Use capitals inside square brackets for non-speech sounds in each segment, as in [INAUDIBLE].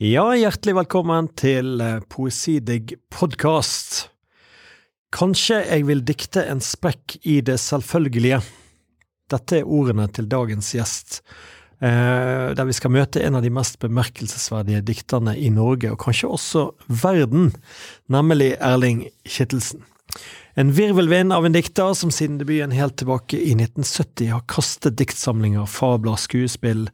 Ja, hjertelig velkommen til eh, Poesidigg podkast. Kanskje jeg vil dikte en sprekk i det selvfølgelige. Dette er ordene til dagens gjest, eh, der vi skal møte en av de mest bemerkelsesverdige dikterne i Norge, og kanskje også verden, nemlig Erling Kittelsen. En virvelvind av en dikter som siden debuten helt tilbake i 1970 har kastet diktsamlinger, fabler, skuespill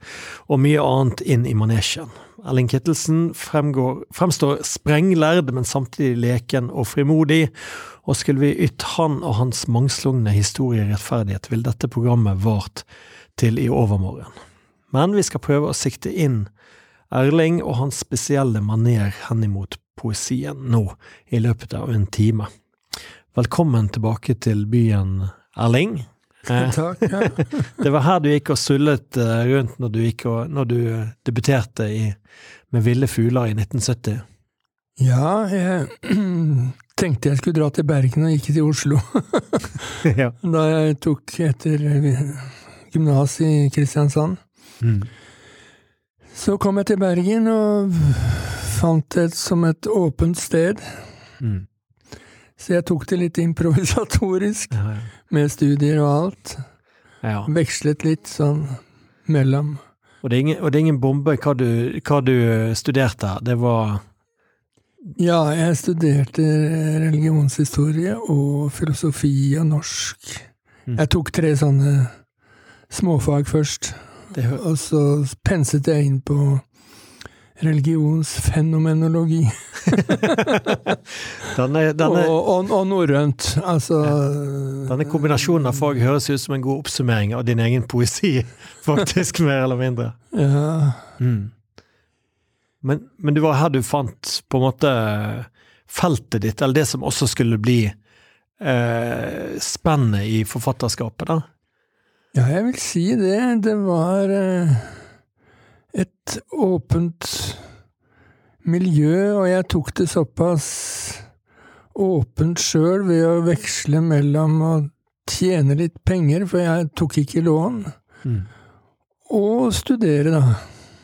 og mye annet inn i manesjen. Erling Kittelsen fremgår, fremstår sprenglærd, men samtidig leken og frimodig, og skulle vi ytt han og hans mangslungne historie rettferdighet, vil dette programmet vart til i overmorgen. Men vi skal prøve å sikte inn Erling og hans spesielle maner henimot poesien nå, i løpet av en time. Velkommen tilbake til byen, Erling. Eh, [LAUGHS] Takk, [LAUGHS] det var her du gikk og sullet eh, rundt når du, og, når du debuterte i, med Ville fugler i 1970. Ja, jeg [CLEARS THROAT] tenkte jeg skulle dra til Bergen og ikke til Oslo. [LAUGHS] ja. Da jeg tok etter gymnas i Kristiansand. Mm. Så kom jeg til Bergen og fant det som et åpent sted. Mm. Så jeg tok det litt improvisatorisk, Ja, ja. med studier og alt. ja. Vekslet litt sånn mellom. Og, det er ingen, det er ingen bombe hva du, hva du studerte. Det var Ja, jeg studerte religionshistorie og filosofi og norsk. Mm. Jeg tok tre sånne småfag først, det, og så penset jeg inn på religionsfenomenologi. [LAUGHS] denne, denne, og, og, og norrønt. Altså denne kombinasjonen av fag høres ut som en god oppsummering av din egen poesi, [LAUGHS] faktisk, mer eller mindre. Ja. Mm. Men, men det var her du fant på en måte feltet ditt, eller det som også skulle bli eh, spennet i forfatterskapet, da? ja, jeg vil si det. Det var eh, et åpent miljø, og jeg tok det såpass åpent sjøl ved å veksle mellom å tjene litt penger, for jeg tok ikke lån, Mm. og studere, da.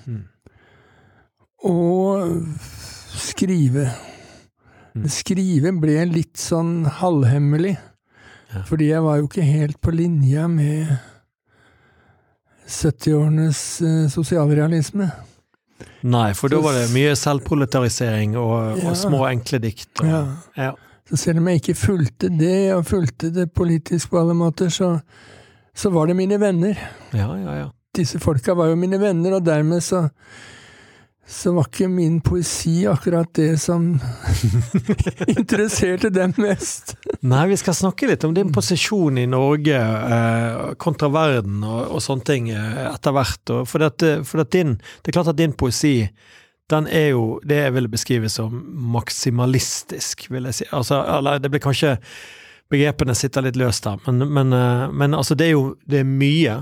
Mm. Og skrive. Mm. Skrive ble litt sånn halvhemmelig, Ja. fordi jeg var jo ikke helt på linja med 70-årenes eh, sosialrealisme. Nei, for da var det mye selvproletarisering og, Ja. og små, enkle dikt. Og, Ja. ja. Så selv om jeg ikke fulgte det, og fulgte det politisk på alle måter, så, så var det mine venner. ja, ja, ja. Disse folka var jo mine venner, og dermed så så var ikke min poesi akkurat det som [LAUGHS] interesserte dem mest. Nei, vi skal snakke litt om din posisjon i Norge eh, kontra verden og, og sånne ting eh, etter hvert. For at, for at din, det er klart at din poesi den er jo det jeg ville beskrive som maksimalistisk, vil jeg si. Altså, eller det blir kanskje Begrepene sitter litt løst der, men, men, eh, men altså, det er jo det er mye.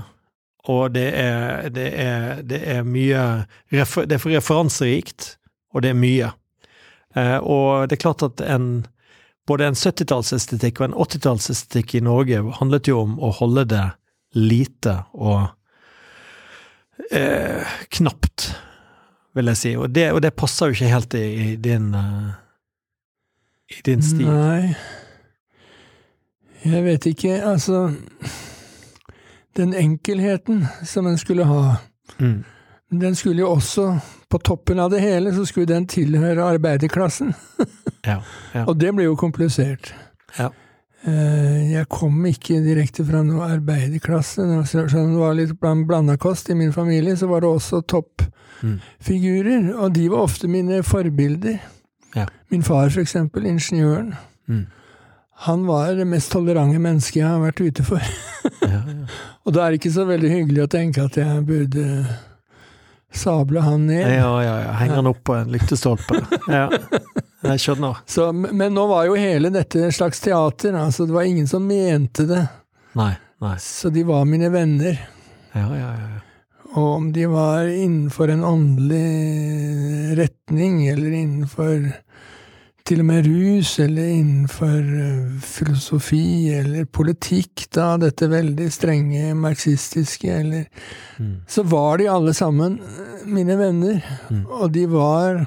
Og det er, det er, det er mye Det er for referanserikt, og det er mye. Eh, og det er klart at en både en 70-tallsestetikk og en 80-tallsestetikk i Norge handlet jo om å holde det lite og eh, knapt, vil jeg si. Og det, og det passer jo ikke helt i, i din uh, i din stil. Nei, jeg vet ikke. Altså Den enkelheten som en skulle ha, Mm. den skulle jo også, på toppen av det hele, så skulle den tilhøre arbeiderklassen. [LAUGHS] Ja, ja. Og det ble jo komplisert. Ja. Eh, Jeg kom ikke direkte fra noen arbeiderklasse. Selv det var litt bland- blanda kost. I min familie så var det også Mm. toppfigurer, og de var ofte mine forbilder. Ja. Min far, for eksempel, ingeniøren. Mm. Han var det mest tolerante mennesket jeg har vært ute for. Ja, ja. [LAUGHS] Og da er det ikke så veldig hyggelig å tenke at jeg burde sable han ned. ja, ja, ja. Henger han opp på en lyktestolpe. [LAUGHS] Ja. Jeg skjønner. Så, men nå var jo hele dette et slags teater. Altså, det var ingen som mente det. Nei, nei. Så de var mine venner. Ja, ja, ja. Og om de var innenfor en åndelig retning, eller innenfor til og med rus, eller innenfor eh, filosofi eller politikk, da, dette veldig strenge marxistiske, eller Mm. Så var de alle sammen eh, mine venner, Mm. og de var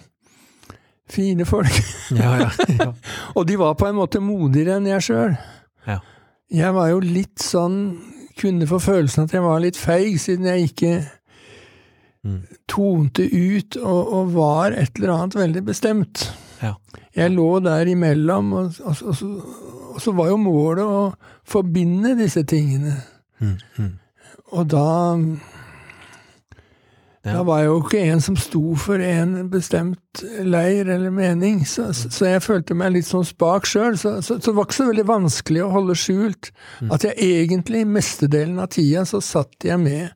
fine folk. Ja, ja. ja. [LAUGHS] og de var på en måte modigere enn jeg sjøl. Ja. Jeg var jo litt sånn Kunne få følelsen at jeg var litt feig, siden jeg ikke Mm. tonte ut og, og var et eller annet veldig bestemt. Ja. Jeg lå der imellom, og, og, og, så, og så var jo målet å forbinde disse tingene. Mm. Mm. Og da Ja. Da var jeg jo ikke en som sto for en bestemt leir eller mening, så, så, så jeg følte meg litt sånn spak sjøl. Så, så, så det var ikke så veldig vanskelig å holde skjult at jeg egentlig, mestedelen av tida, så satt jeg med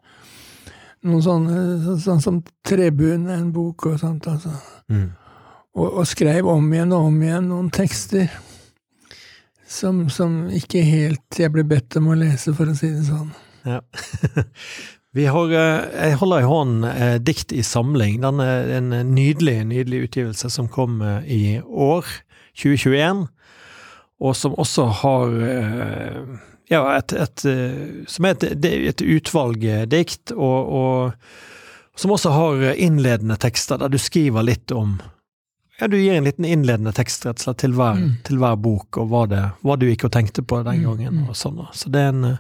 noen sånne, så, sånn som Trebuen, en bok og sånt, altså. Mm. Og, og skrev om igjen og om igjen noen tekster. Som, som ikke helt jeg ble bedt om å lese, for å si det sånn. Ja. [LAUGHS] Har, eh, jeg holder i hånden eh, Dikt i samling. Den er en nydelig, nydelig utgivelse som kom eh, i år, 2021, og som også har eh, ja, et, et, eh, som er et, et utvalg dikt, og, og som også har innledende tekster, der du skriver litt om ja, Du gir en liten innledende tekst rett og slett til hver, Mm. til hver bok, og hva, det, hva du gikk og tenkte på den Mm, gangen. mm. og sånn. Så det er en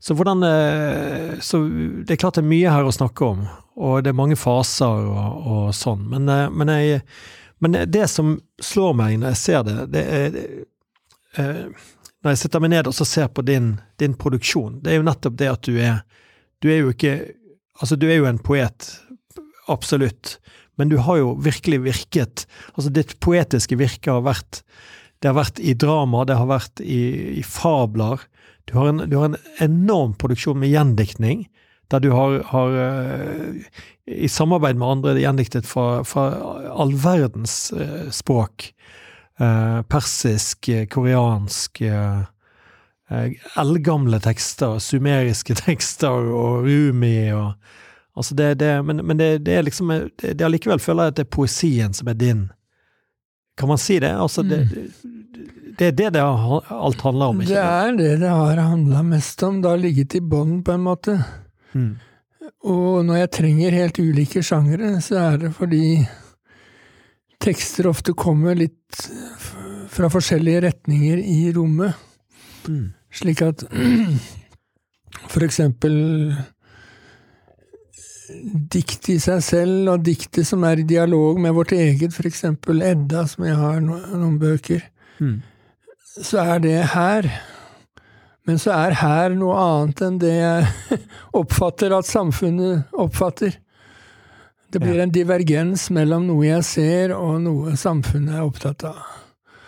så hvordan eh, Så det er klart det er mye her å snakke om, og det er mange faser og, og sånn, men, eh, men, jeg, men det som slår meg når jeg ser det, det er eh, Når jeg sitter meg ned og så ser på din, din produksjon, det er jo nettopp det at du er Du er jo ikke Altså, du er jo en poet, absolutt, men du har jo virkelig virket Altså, ditt poetiske virke har vært Det har vært i drama, det har vært i, i fabler. Du har, en, du har en enorm produksjon med gjendiktning, der du har, har eh, i samarbeid med andre gjendiktet fra, fra all verdens eh, språk. Eh, persisk, koreansk Eldgamle tekster, sumeriske [LAUGHS] tekster og rumi og Altså det, det, men men det, det er liksom det, Allikevel føler jeg at det er poesien som er din. Kan man si det? Altså det, det er det det alt handler om, ikke Det er det det har handla mest om. Det har ligget i bånn, på en måte. Mm. Og når jeg trenger helt ulike sjangere, så er det fordi tekster ofte kommer litt fra forskjellige retninger i rommet. Mm. Slik at [CLEARS THROAT] for eksempel dikt i seg selv, og diktet som er i dialog med vårt eget, eksempel Edda, som jeg har noen bøker, Mm. så er det her. Men så er her noe annet enn det jeg [LAUGHS] oppfatter at samfunnet oppfatter. Det blir Ja. en divergens mellom noe jeg ser, og noe samfunnet er opptatt av.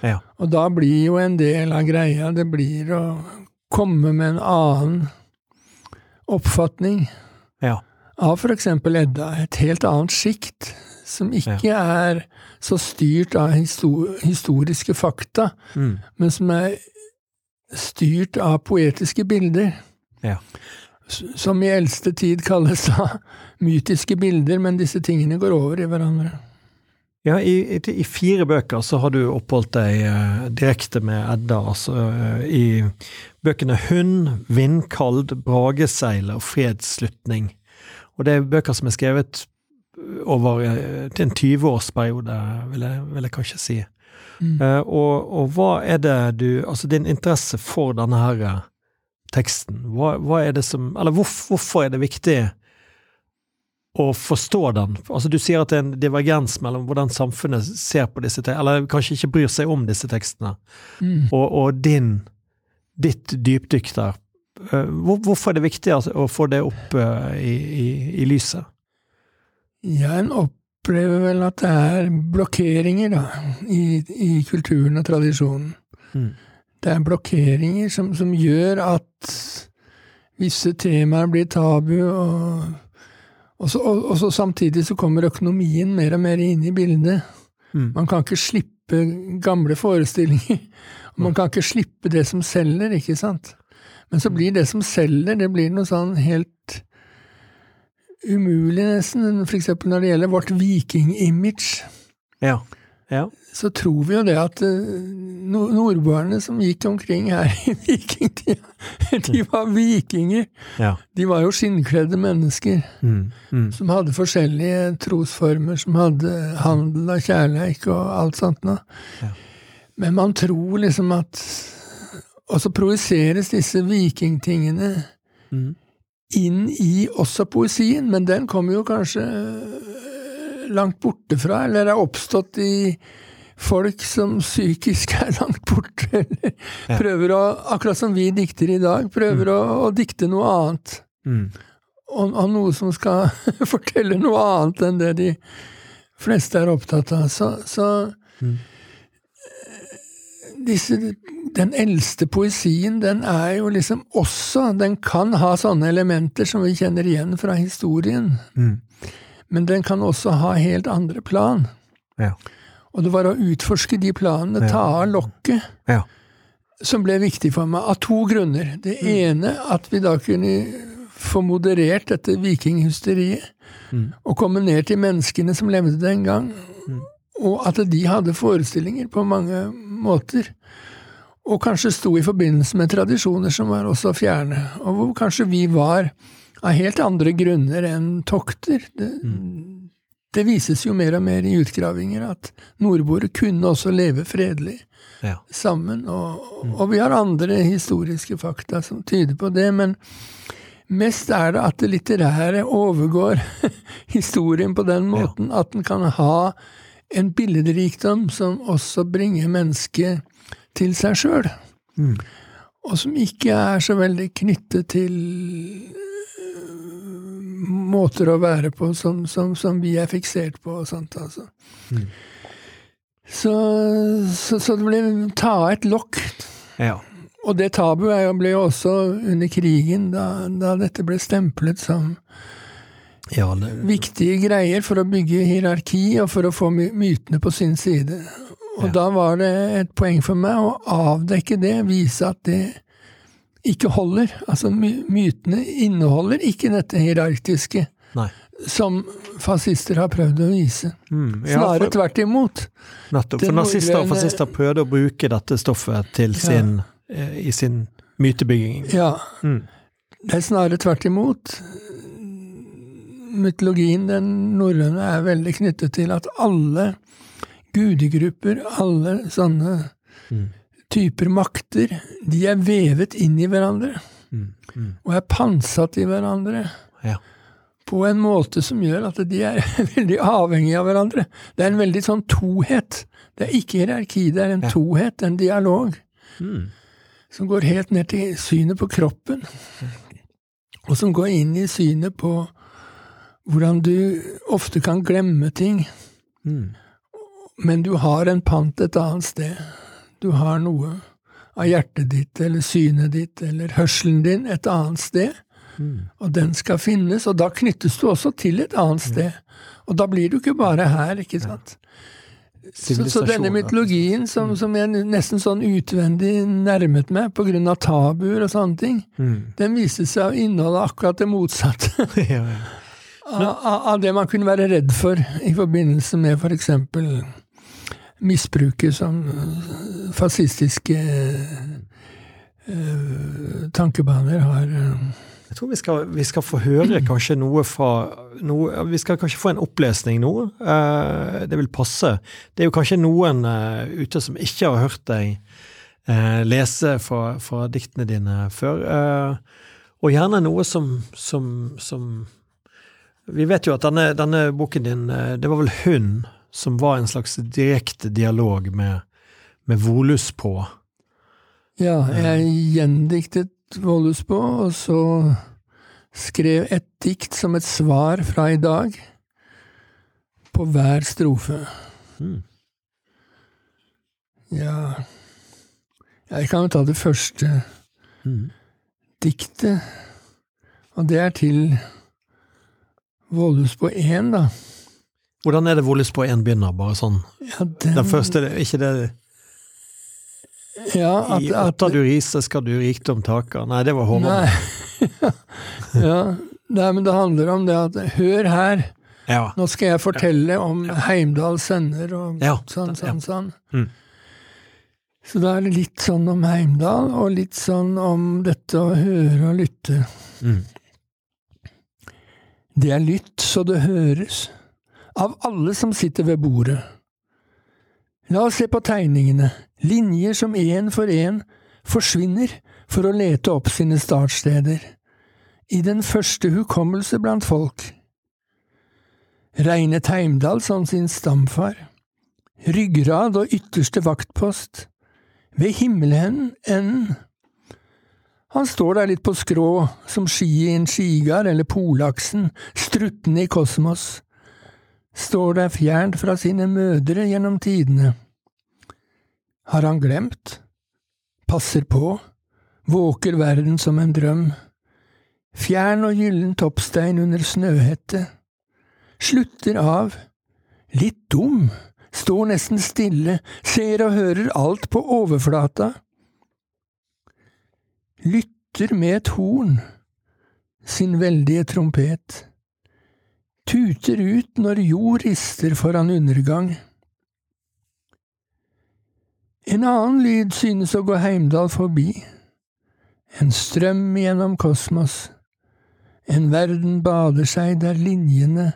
Ja. Og da blir jo en del av greia det blir å komme med en annen oppfatning Ja. Av eksempel Edda. Et helt annet sjikt, som ikke er så styrt av historiske fakta, Mm. men som er styrt av poetiske bilder. Ja. Som i eldste tid kalles da [LAUGHS] mytiske bilder, men disse tingene går over i hverandre. Ja, i, i, i fire bøker så har du oppholdt deg uh, direkte med Edda, altså uh, i bøkene Hund, Vindkald, Brageseiler og Fredsslutning. Og det er bøker som er skrevet over eh, til en 20-årsperiode, vil, jeg- vil jeg kanskje si. Mm. Uh, og, og hva er det du Altså din interesse for denne her eh, teksten, hva, hva er det som Eller hvor, hvorfor er det viktig å forstå den? Altså Du sier at det er en divergens mellom hvordan samfunnet ser på disse tekstene, eller kanskje ikke bryr seg om disse tekstene, Mm. og, og din ditt dypdykk der. Eh, Hvor, hvorfor er det viktig altså, å få det opp eh, i, i, i lyset? Ja, en opplever vel at det er blokkeringer, da, i, i kulturen og tradisjonen. Mm. Det er blokkeringer som, som gjør at visse temaer blir tabu, og, og, så, og, og så samtidig så kommer økonomien mer og mer inn i bildet. Mm. Man kan ikke slippe gamle forestillinger. Og man kan ikke slippe det som selger, ikke sant? Men så blir det som selger, det blir noe sånn helt umulig, nesten. For eksempel når det gjelder vårt vikingimage. Ja. Ja. så tror vi jo det at eh, nordboerne som gikk omkring her i [LAUGHS] vikingtida, de var vikinger. Ja. De var jo skinnkledde mennesker Mm. Mm. som hadde forskjellige trosformer, som hadde handel og kjærleik og alt sånt noe. Ja. Men man tror liksom at Og så projiseres disse vikingtingene Mm. inn i også poesien, men den kommer jo kanskje øh, langt borte fra, eller er oppstått i folk som psykisk er langt borte, eller Ja. prøver å, akkurat som vi dikter i dag, prøver å, å dikte noe annet. Mm. Og, om, noe som skal [LAUGHS] fortelle noe annet enn det de fleste er opptatt av. Så, så Mm. Disse, den eldste poesien, den er jo liksom også Den kan ha sånne elementer som vi kjenner igjen fra historien, Mm. men den kan også ha helt andre plan. Ja. Og det var å utforske de planene, ta av lokket, Ja. som ble viktig for meg, av to grunner. Det Mm. ene at vi da kunne få moderert dette vikinghysteriet, Mm. og komme ned til menneskene som levde den gang, Mm. Og at de hadde forestillinger på mange måter. Og kanskje sto i forbindelse med tradisjoner som var også fjerne, og hvor kanskje vi var av helt andre grunner enn tokter. Det, Mm. det vises jo mer og mer i utgravinger at nordboere kunne også leve fredelig Ja. sammen, og, og vi har andre historiske fakta som tyder på det, men mest er det at det litterære overgår [LAUGHS] historien på den måten at den kan ha en billedrikdom som også bringer mennesket til seg sjøl, Mm. og som ikke er så veldig knyttet til øh, måter å være på som, som, som vi er fiksert på og sånt, altså. Mm. Så, så, så det ble ta av et lokk. Ja. Og det tabuet ble jo også under krigen, da, da dette ble stemplet som ja det, viktige greier for å bygge hierarki og for å få mytene på sin side. Og Ja. da var det et poeng for meg å avdekke det, vise at det ikke holder. Altså mytene inneholder ikke dette hierarkiske Nei. som fascister har prøvd å vise. Mm. Ja, Snarere for, tvert imot. nettopp. For nazister og fascister prøvde å bruke dette stoffet til sin, ja. i sin mytebygging. Ja, Mm. Det er snarere tvert imot. Mytologien, den norrøne, er veldig knyttet til at alle gudegrupper, alle sånne Mm. typer makter, de er vevet inn i hverandre. Mm. Mm. Og er pantsatt i hverandre. Ja. På en måte som gjør at de er [LAUGHS] veldig avhengige av hverandre. Det er en veldig sånn tohet. Det er ikke hierarki, det er en Ja. tohet, en dialog Mm. som går helt ned til synet på kroppen, og som går inn i synet på hvordan du ofte kan glemme ting, Mm. men du har en pant et annet sted. Du har noe av hjertet ditt, eller synet ditt, eller hørselen din et annet sted, Mm. og den skal finnes, og da knyttes du også til et annet sted. Og da blir du ikke bare her, ikke sant? Så, så denne mytologien som, som jeg nesten sånn utvendig nærmet meg på grunn av tabuer og sånne ting, Mm. den viste seg å inneholde akkurat det motsatte [LAUGHS] ja, ja. Av, av- av det man kunne være redd for i forbindelse med for eksempel misbruket som øh, fascistiske uh, tankebaner har uh, Jeg tror vi skal, vi skal få høre kanskje noe fra noe, Vi skal kanskje få en opplesning nå. Eh, det vil passe. Det er jo kanskje noen eh, ute som ikke har hørt deg eh, lese fra, fra diktene dine før. Eh, og gjerne noe som, som, som Vi vet jo at denne, denne boken din eh, Det var vel hun som var en slags direkte dialog med, med Volus på. Ja, jeg gjendiktet Volus på, og så skrev et dikt som et svar fra i dag på hver strofe. Mm. Ja Jeg kan jo ta det første Mm. diktet, og det er til Vålhusbå 1, da. Hvordan er det Volus på én begynner? Bare sånn Ja, den, Den første, ikke det ja, at, I åtta du rise, skal du rikdom taker. Nei, det var Håvard. [LAUGHS] Ja, nei, men det handler om det at Hør her, Ja. Nå skal jeg fortelle om Heimdal sønner og Ja, sånn, ja. sånn, sånn. Mm. Så da er det litt sånn om Heimdal, og litt sånn om dette å høre og lytte. Mm. Det er lytt så det høres, av alle som sitter ved bordet. La oss se på tegningene, linjer som én for én forsvinner for å lete opp sine startsteder, i den første hukommelse blant folk. Regnet Heimdal som sin stamfar, ryggrad og ytterste vaktpost, ved himmelen han står der litt på skrå, som ski i en skigard eller polaksen, struttende i kosmos, står der fjernt fra sine mødre gjennom tidene. Har han glemt? Passer på? Våker verden som en drøm? Fjern og gyllen toppstein under snøhette. Slutter av. Litt dum. Står nesten stille, ser og hører alt på overflata lytter med et horn, sin veldige trompet, tuter ut når jord rister foran undergang. En annen lyd synes å gå Heimdal forbi, en strøm gjennom kosmos, en verden bader seg der linjene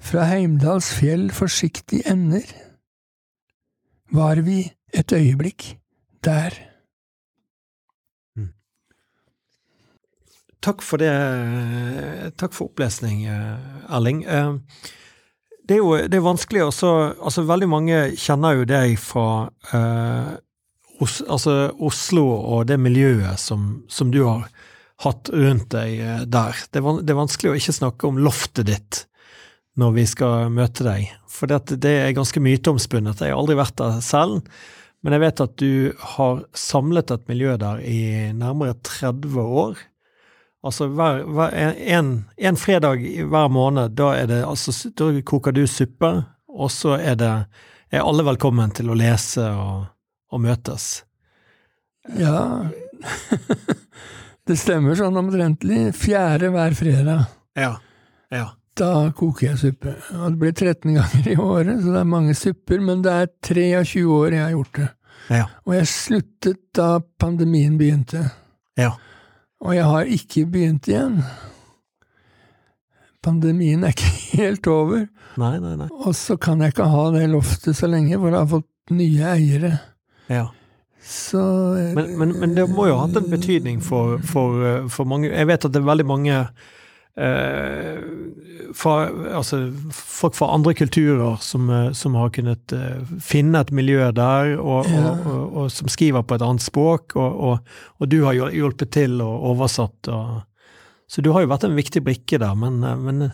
fra Heimdals fjell forsiktig ender. Var vi et øyeblikk der? Takk for det. Takk for opplesning, Erling. Eh, Det er jo det er vanskelig også Altså, veldig mange kjenner jo deg fra eh, Os, altså Oslo og det miljøet som, som du har hatt rundt deg eh, der. Det er, det er vanskelig å ikke snakke om loftet ditt når vi skal møte deg. For det, det er ganske myteomspunnet. Jeg har aldri vært der selv. Men jeg vet at du har samlet et miljø der i nærmere 30 år. Altså hver, hver, en, en fredag hver måned, da, er det, altså, da koker du suppe, og så er, det, er alle velkommen til å lese og, og møtes. Ja Det stemmer sånn omtrentlig. Fjerde hver fredag. Ja. ja. Da koker jeg suppe. Og det blir 13 ganger i året, så det er mange supper. Men det er 23 år jeg har gjort det. Ja. Og jeg sluttet da pandemien begynte. Ja. Og jeg har ikke begynt igjen. Pandemien er ikke [LAUGHS] helt over. Nei, nei, nei. Og så kan jeg ikke ha det loftet så lenge, for jeg har fått nye eiere. Ja. Så Men, men, men det må jo ha hatt en betydning for, for, eh, for mange Jeg vet at det er veldig mange fra, altså, folk fra andre kulturer som, eh, som har kunnet eh, finne et miljø der, og, Ja. og, og, og som skriver på et annet språk, og, du har hjulpet til og oversatt. Så du har jo vært en viktig brikke der, men, eh, men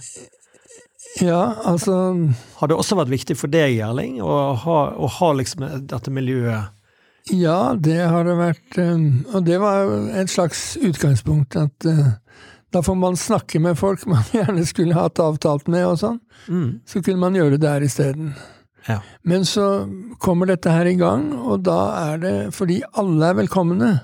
Ja, altså har det også vært viktig for deg, Erling, å ha, å ha liksom dette miljøet? Ja, det har det vært. Og det var et slags utgangspunkt at da får man snakke med folk man [LAUGHS] gjerne skulle hatt avtalt med og sånn. Mm. Så kunne man gjøre det der isteden. Ja. Men så kommer dette her i gang, og da er det fordi alle er velkomne.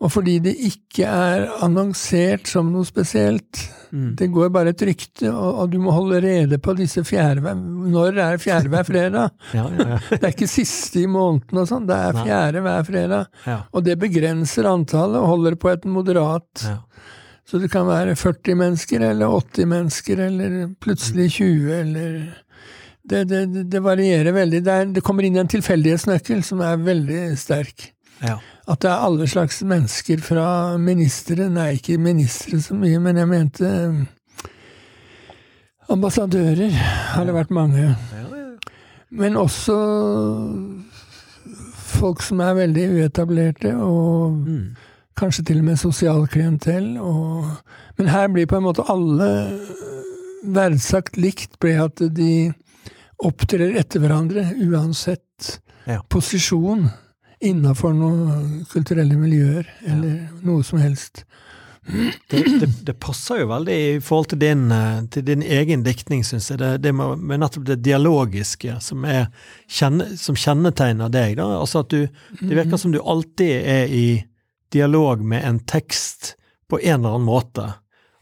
Og fordi det ikke er annonsert som noe spesielt. Mm. Det går bare et rykte, og, og du må holde rede på disse fjerde Når er fjerde hver fredag? [LAUGHS] Ja, ja, ja. [LAUGHS] Det er ikke siste i måneden og sånn, det er fjerde hver fredag. ja, Og det begrenser antallet og holder på et moderat. Så det kan være 40 mennesker eller 80 mennesker eller plutselig 20 eller Det, det, det varierer veldig. Det, er, det kommer inn en tilfeldighetsnøkkel som er veldig sterk. ja. At det er alle slags mennesker fra ministre Nei, ikke ministre så mye, men jeg mente eh, ambassadører har det vært mange. Men også folk som er veldig uetablerte, og Mm. Kanskje til og med sosialklientell. Og, men her blir på en måte alle verdsagt likt, ved at de opptrer etter hverandre, uansett Ja. posisjon innafor noen kulturelle miljøer, eller noe som helst. det, det, det passer jo veldig i forhold til din, eh, til din egen diktning, syns jeg. Det, det med, med nettopp det dialogiske som, er, kjenne, som kjennetegner deg. Da. Altså at du, det virker som du alltid er i dialog med en tekst på en eller annen måte.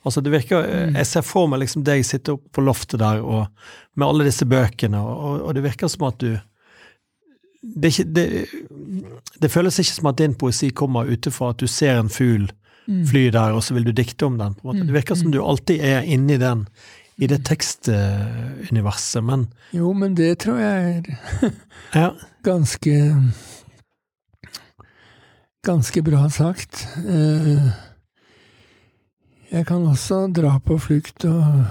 Altså det virker, Mm. Jeg ser for meg liksom deg sitte oppe på loftet der og, med alle disse bøkene, og, og det virker som at du det, ikke, det, det føles ikke som at din poesi kommer utenfor at du ser en fugl Mm. fly der, og så vil du dikte om den. på en måte. Det virker som du alltid er inni den, i det tekstuniverset, men Jo, men det tror jeg er [LAUGHS] ganske Ganske bra sagt. Eh, Jeg kan også dra på flukt og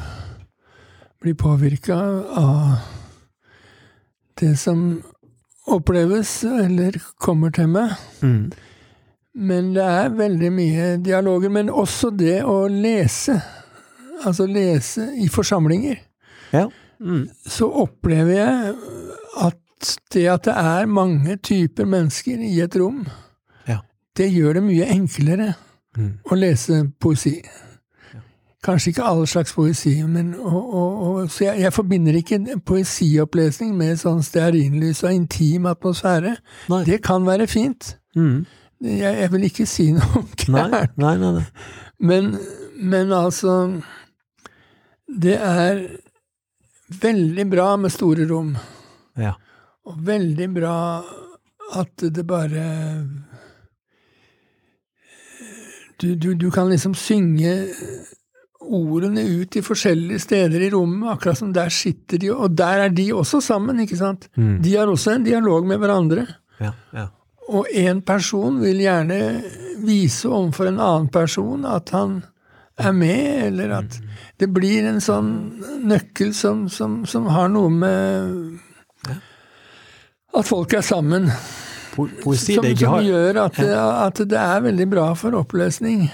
bli påvirka av det som oppleves eller kommer til meg. Mm. Men det er veldig mye dialoger. Men også det å lese. Altså lese i forsamlinger. ja. Mm. Så opplever jeg at det at det er mange typer mennesker i et rom. Det gjør det mye enklere Mm. å lese poesi. Kanskje ikke all slags poesi, men og, og, og, Så jeg, jeg forbinder ikke poesiopplesning med sånn stearinlys og intim atmosfære. Nei. Det kan være fint. Mm. Jeg, jeg vil ikke si noe om gærent. nei, nei, nei. Men, men altså Det er veldig bra med store rom. Ja. Og veldig bra at det bare du, du, du kan liksom synge ordene ut i forskjellige steder i rommet, akkurat som der sitter de, og der er de også sammen, ikke sant? Mm. De har også en dialog med hverandre. Ja, ja. Og en person vil gjerne vise overfor en annen person at han er med, eller at det blir en sånn nøkkel som, som, som har noe med At folk er sammen. Po poesi Som, som gjør at det, at det er veldig bra for oppløsning.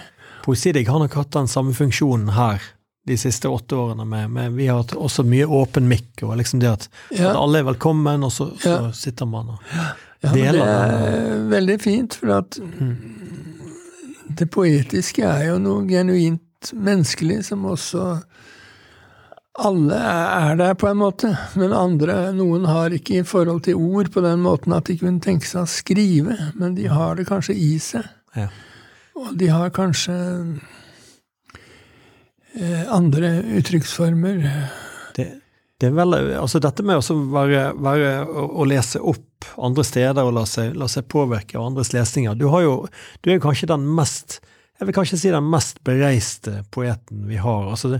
poesi deg har nok hatt den samme funksjonen her de siste åtte årene. Med, med, vi har hatt også mye åpen mikk, og liksom det at, Ja. at alle er velkommen, og så, så Ja. sitter man og Ja, deler. det er veldig fint, for at det poetiske er jo noe genuint menneskelig som også alle er der på en måte, men andre, noen har ikke i forhold til ord på den måten at de kunne tenke seg å skrive, men de har det kanskje i seg. Ja. Og de har kanskje eh, andre uttrykksformer. Det, det er vel, altså dette med å være, være, å, å lese opp andre steder og la seg, la seg påvirke av andres lesninger Du har jo, du er kanskje den mest jeg vil kanskje si den mest bereiste poeten vi har. Altså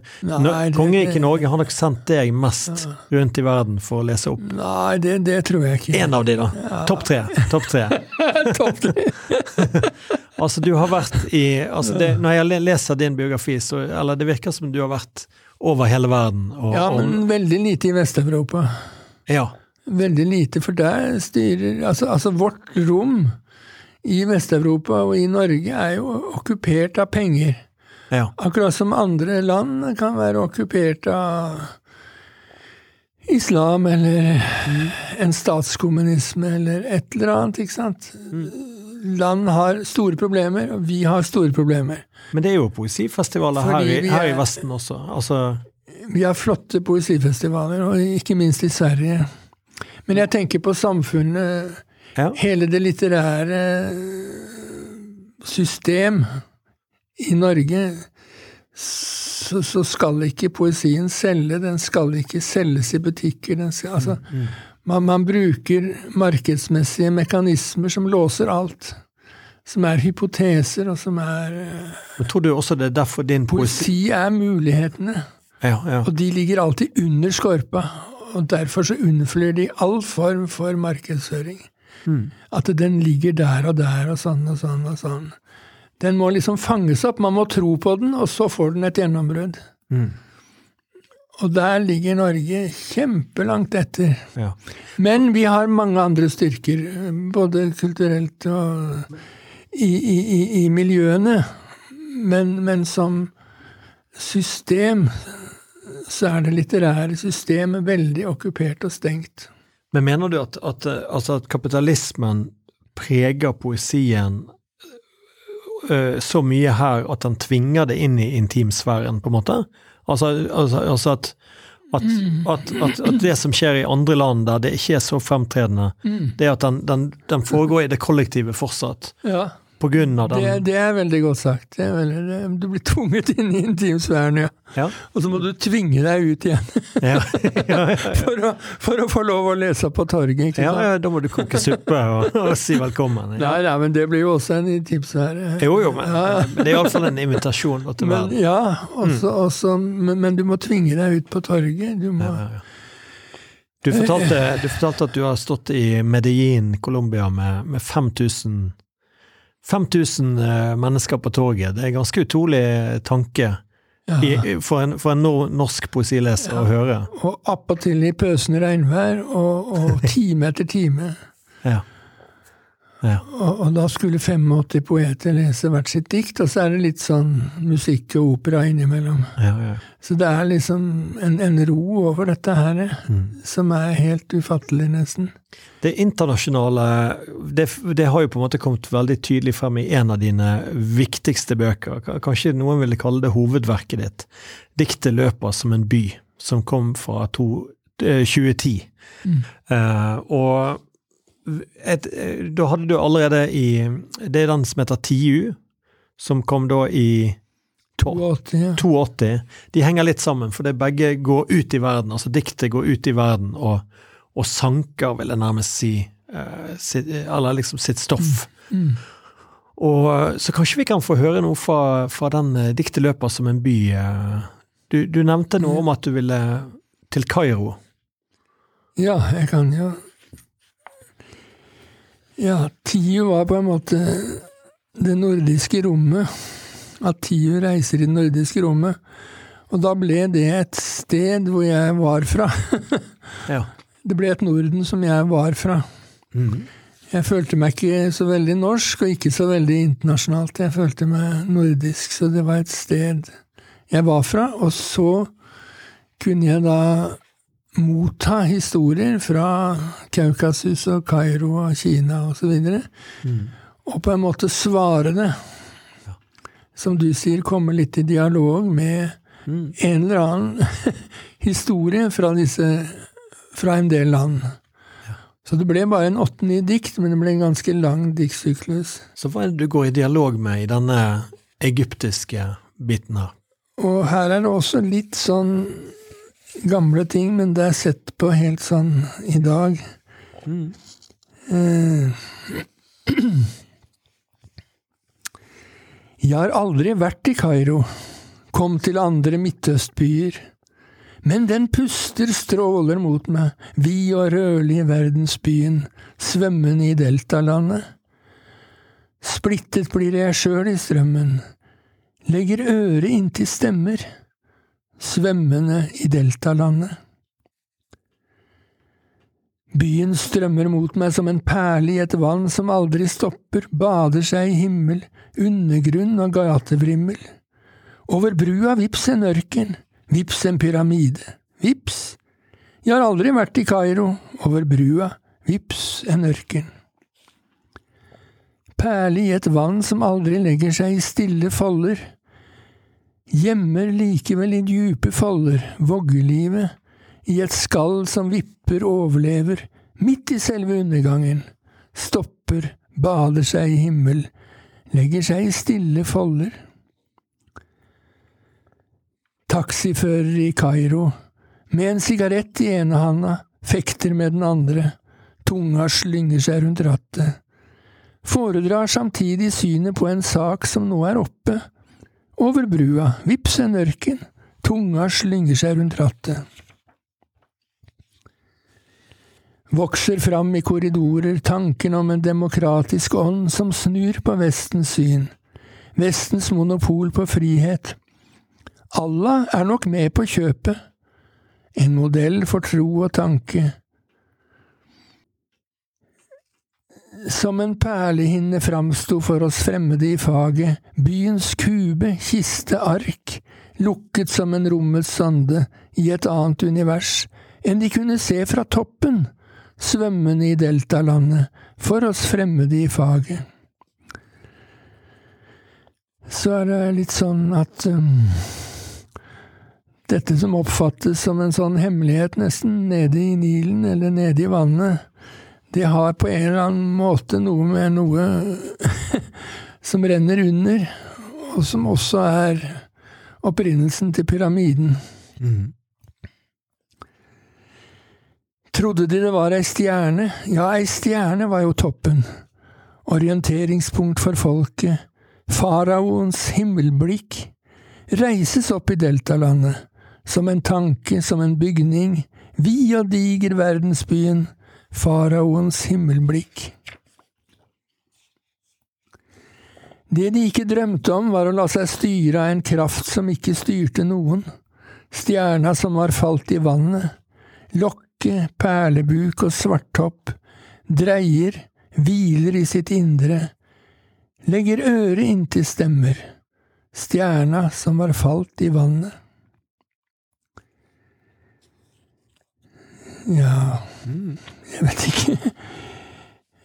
Kongeriket Norge har nok sendt deg mest rundt i verden for å lese opp. Nei, det, det tror jeg ikke. En av de, da. Topp tre. Topp tre. [LAUGHS] Topp tre. [LAUGHS] Altså, du har vært i altså det, Når jeg leser din biografi, så Eller det virker som du har vært over hele verden. Og, Ja, og- men veldig lite i Vest-Europa. ja. Veldig lite, for der styrer altså, altså vårt rom i Vest-Europa og i Norge er jo okkupert av penger. ja. Akkurat som andre land kan være okkupert av islam eller en statskommunisme eller et eller annet, ikke sant. Land har store problemer, og vi har store problemer. Men det er jo poesifestivaler her, her i Vesten også. Altså Vi har flotte poesifestivaler, og ikke minst i Sverige. Men jeg tenker på samfunnet Ja. hele det litterære system i Norge, så, så skal ikke poesien selge. Den skal ikke selges i butikker. Den skal, altså, man, man bruker markedsmessige mekanismer som låser alt. Som er hypoteser, og som er eh, Men tror du også det er derfor din poesi Poesi er mulighetene. Ja, ja. Og de ligger alltid under skorpa. Og derfor så unnflyr de all form for markedsføring. At den ligger der og der og sånn og sånn og sånn. Den må liksom fanges opp. Man må tro på den, og så får den et gjennombrudd. Mm. Og der ligger Norge kjempelangt etter. ja. Men vi har mange andre styrker, både kulturelt og i, i, i, i miljøene. Men, men som system så er det litterære systemet veldig okkupert og stengt. Men mener du at, at, eh, altså at kapitalismen preger poesien uh, så mye her at den tvinger det inn i intimsfæren, på en måte? Altså, altså, altså at, at, at, at, det som skjer i andre land der det ikke er så fremtredende, det er at den, den, den foregår i det kollektive fortsatt. Ja. På grunn av den Det, det er veldig godt sagt. Veldig, det, du blir tvunget inn i intimsfæren, ja. Ja. Og så må du tvinge deg ut igjen Ja, [LAUGHS] for å, for å få lov å lese på torget. ikke ja, sant? ja, da må du koke suppe og, og si velkommen. Ja. Nei, nei, men det blir jo også en intimsfære. Jo, jo, men, det er iallfall en invitasjon til verden. ja, også, også, men, men du må tvinge deg ut på torget. Du må, Ja, ja, ja. Du fortalte, du fortalte at du har stått i Medellin, Colombia, med, med 5000 5000 eh, mennesker på toget, Det er en ganske utrolig tanke ja. i, for, en, for en nor norsk poesileser å høre. Og appåtil i pøsende regnvær, og, og time etter time. Ja. Ja. Og, og da skulle 85 poeter lese hvert sitt dikt, og så er det litt sånn musikk og opera innimellom. Ja, ja. Så det er liksom en, en ro over dette her, Mm. som er helt ufattelig, nesten. Det internasjonale det, det har jo på en måte kommet veldig tydelig frem i en av dine viktigste bøker. Kanskje noen ville kalle det hovedverket ditt. Diktet 'Løper som en by', som kom fra to, eh, 2010. Mm. Uh, og et, da hadde du allerede i Det er den som heter TIU, som kom da i 82, ja. 82. De henger litt sammen, for det begge går ut i verden. Altså diktet går ut i verden og, og sanker, vil jeg nærmest si, uh, sitt, eller liksom sitt stoff. Mm. Og eh, Så kanskje vi kan få høre noe fra, fra den eh, diktet løper som en by. Du, du nevnte noe om at du ville til Kairo. Ja, jeg kan jo Ja, TIO var på en måte det nordiske rommet. At TIO reiser i det nordiske rommet. Og da ble det et sted hvor jeg var fra. [LAUGHS] Ja. Det ble et Norden som jeg var fra. Mm. Jeg følte meg ikke så veldig norsk, og ikke så veldig internasjonalt. Jeg følte meg nordisk, så det var et sted jeg var fra. Og så kunne jeg da motta historier fra Kaukasus og Kairo og Kina osv. Og, så Mhm. og på en måte svare det. Som du sier, komme litt i dialog med mm. en eller annen [LAUGHS] historie fra, disse, fra en del land. Så det ble bare en åtte-ni dikt, men det ble en ganske lang diktsyklus. Så hva er det du går i dialog med i denne egyptiske biten her? Og her er det også litt sånn gamle ting, men det er sett på helt sånn i dag. Eh, [CLEARS THROAT] Jeg har aldri vært i Kairo, kom til andre midtøstbyer, men den puster stråler mot meg, vid og rørlig verdensbyen, svømmende i deltalandet. Splittet blir jeg sjøl i strømmen, legger øret inntil stemmer, svømmende i deltalandet. Byen strømmer mot meg som en perle i et vann som aldri stopper, bader seg i himmel, undergrunn og gatevrimmel. Over brua vips en ørken, vips en pyramide, vips. Jeg har aldri vært i Kairo, over brua, vips en ørken. Perle i et vann som aldri legger seg i stille folder, gjemmer likevel i djupe folder voggelivet, i et skall som vipper overlever, midt i selve undergangen, stopper, bader seg i himmel, legger seg i stille folder. Taxifører i Kairo, med en sigarett i ene handa, fekter med den andre, tunga slynger seg rundt rattet, foredrar samtidig synet på en sak som nå er oppe, over brua, vips en ørken, tunga slynger seg rundt rattet. vokser fram i korridorer tanken om en demokratisk ånd som snur på Vestens syn, Vestens monopol på frihet. Allah er nok med på kjøpet, en modell for tro og tanke. Som en perlehinne framsto for oss fremmede i faget, byens kube, kiste, ark, lukket som en rommets sande i et annet univers enn de kunne se fra toppen svømmende i deltalandet, for oss fremmede i faget. Så er det litt sånn at um, dette som oppfattes som en sånn hemmelighet nesten nede i Nilen eller nede i vannet, det har på en eller annen måte noe med noe [LAUGHS] som renner under, og som også er opprinnelsen til pyramiden. Mm. Trodde de det var ei stjerne? Ja, ei stjerne var jo toppen. Orienteringspunkt for folket. Faraoens himmelblikk. Reises opp i deltalandet. Som en tanke, som en bygning. Vid og diger verdensbyen. Faraoens himmelblikk. Det de ikke drømte om, var å la seg styre av en kraft som ikke styrte noen. Stjerna som var falt i vannet. Lokke, perlebuk og svarttopp. Dreier, hviler i sitt indre. Legger øret inntil stemmer. Stjerna som var falt i vannet. Ja Jeg vet ikke.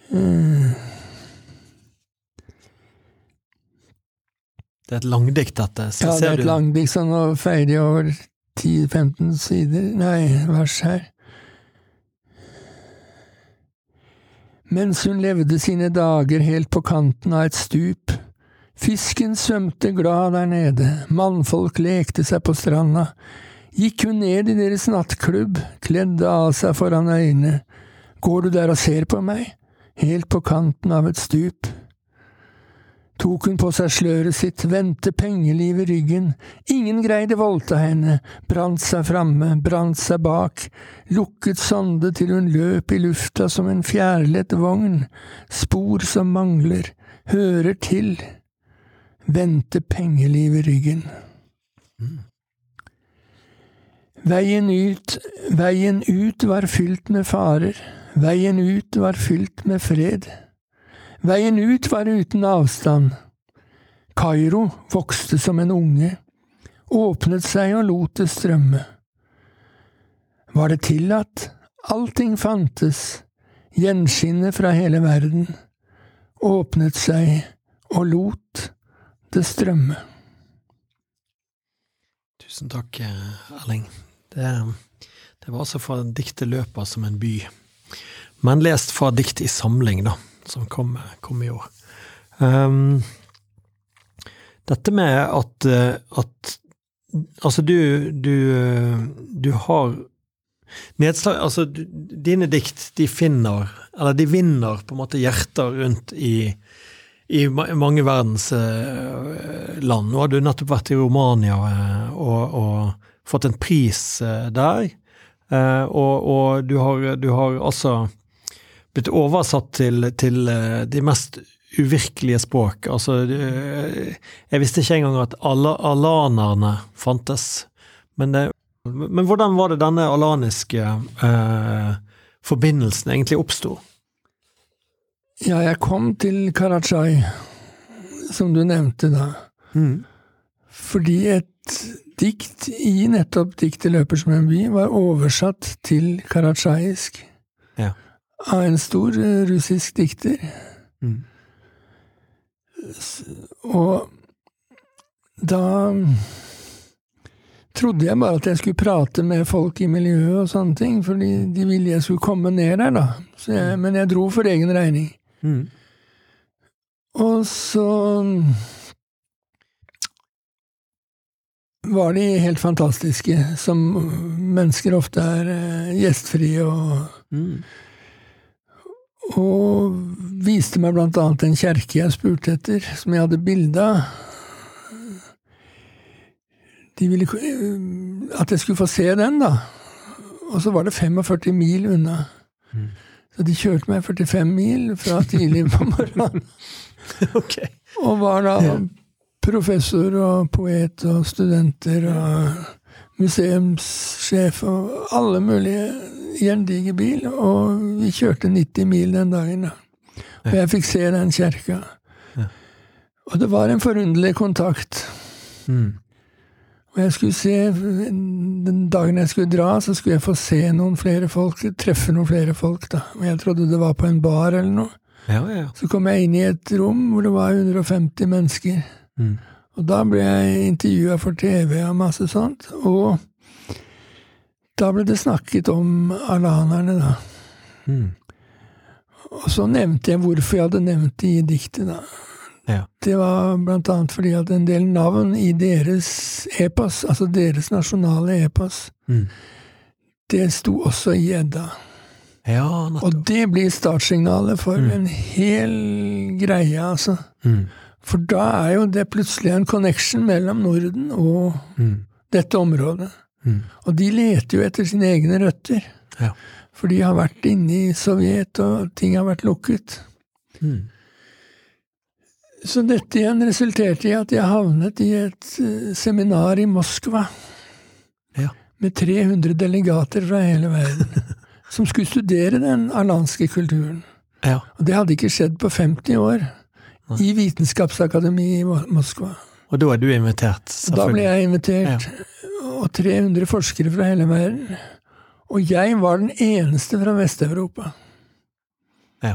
Mm. Det er et langdikt, dette. Ja, det er et langdikt, som nå feier over 10-15 sider Nei, vers her. Mens hun levde sine dager helt på kanten av et stup. Fisken svømte glad der nede, mannfolk lekte seg på stranda. Gikk hun ned i deres nattklubb, kledde av seg foran øynene. Går du der og ser på meg? Helt på kanten av et stup? Tok hun på seg sløret sitt, vendte pengeliv i ryggen, ingen greide voldta henne, brant seg framme, brant seg bak, lukket sonde til hun løp i lufta som en fjærlett vogn, spor som mangler, hører til, vendte pengeliv i ryggen. Veien ut, veien ut var fylt med farer, veien ut var fylt med fred. Veien ut var uten avstand. Kairo vokste som en unge, åpnet seg og lot det strømme. Var det tillatt? Allting fantes, gjenskinnet fra hele verden, åpnet seg og lot det strømme. Tusen takk, eh, Erling. Det, det var altså fra diktet 'Løper som en by', men lest fra dikt i samling, da, som kom, kom i år. Um, dette med at, eh, at Altså, du, du, eh, du har nedslag Altså, du, dine dikt, de finner Eller de vinner på en måte hjerter rundt i i mange verdens eh, land. Nå har du nettopp vært i Romania og, og fått en pris der. Eh, og, og du har, du har altså blitt oversatt til, til eh, de mest uvirkelige språk. Altså, jeg visste ikke engang at ala, alanerne fantes. Men, det, men hvordan var det denne alaniske eh, forbindelsen egentlig oppsto? Ja, jeg kom til Karachai, som du nevnte da, Mm. Fordi et dikt i nettopp diktet 'Løper som en by' var oversatt til karachaisk Ja. av en stor eh, russisk dikter. Mm. Og da trodde jeg bare at jeg skulle prate med folk i miljøet og sånne ting, fordi de ville jeg skulle komme ned der, da. Så jeg, men jeg dro for egen regning. Mm. Og så var de helt fantastiske, som mennesker ofte er eh, gjestfrie og Mm. og viste meg blant annet en kjerke jeg spurte etter, som jeg hadde bilde av. De ville at jeg skulle få se den, da. Og så var det 45 mil unna. Mm. Så de kjørte meg 45 mil fra tidlig på morgenen. [LAUGHS] okay. Og var da. Professor og poet og studenter og museumssjef og alle mulige i en diger bil. Og vi kjørte 90 mil den dagen, da. Og jeg fikk se den kjerka. Og det var en forunderlig kontakt. Mm. Og jeg skulle se, Den dagen jeg skulle dra, så skulle jeg få se noen flere folk, treffe noen flere folk. da. Og jeg trodde det var på en bar eller noe. Ja, ja. Så kom jeg inn i et rom hvor det var 150 mennesker. Mm. Og da ble jeg intervjua for TV og masse sånt. Og da ble det snakket om alanerne, da. Mm. Og så nevnte jeg hvorfor jeg hadde nevnt det i diktet, da. Ja. Det var blant annet fordi at en del navn i deres epos, altså deres nasjonale epos, Mm. det sto også i Edda. Ja. Og det blir startsignalet for Mm. en hel greie, altså. Mm. For da er jo det plutselig en connection mellom Norden og Mm. dette området. Mm. Og de leter jo etter sine egne røtter. Ja. For de har vært inne i Sovjet, og ting har vært lukket. Mm. Så dette igjen resulterte i at jeg havnet i et eh, seminar i Moskva Ja. med 300 delegater fra hele verden [LAUGHS] som skulle studere den alanske kulturen. Ja. Og det hadde ikke skjedd på 50 år i Vitenskapsakademiet i Moskva. Og da er du invitert, Da ble jeg invitert, og 300 forskere fra hele verden. Og jeg var den eneste fra Vest-Europa. Ja.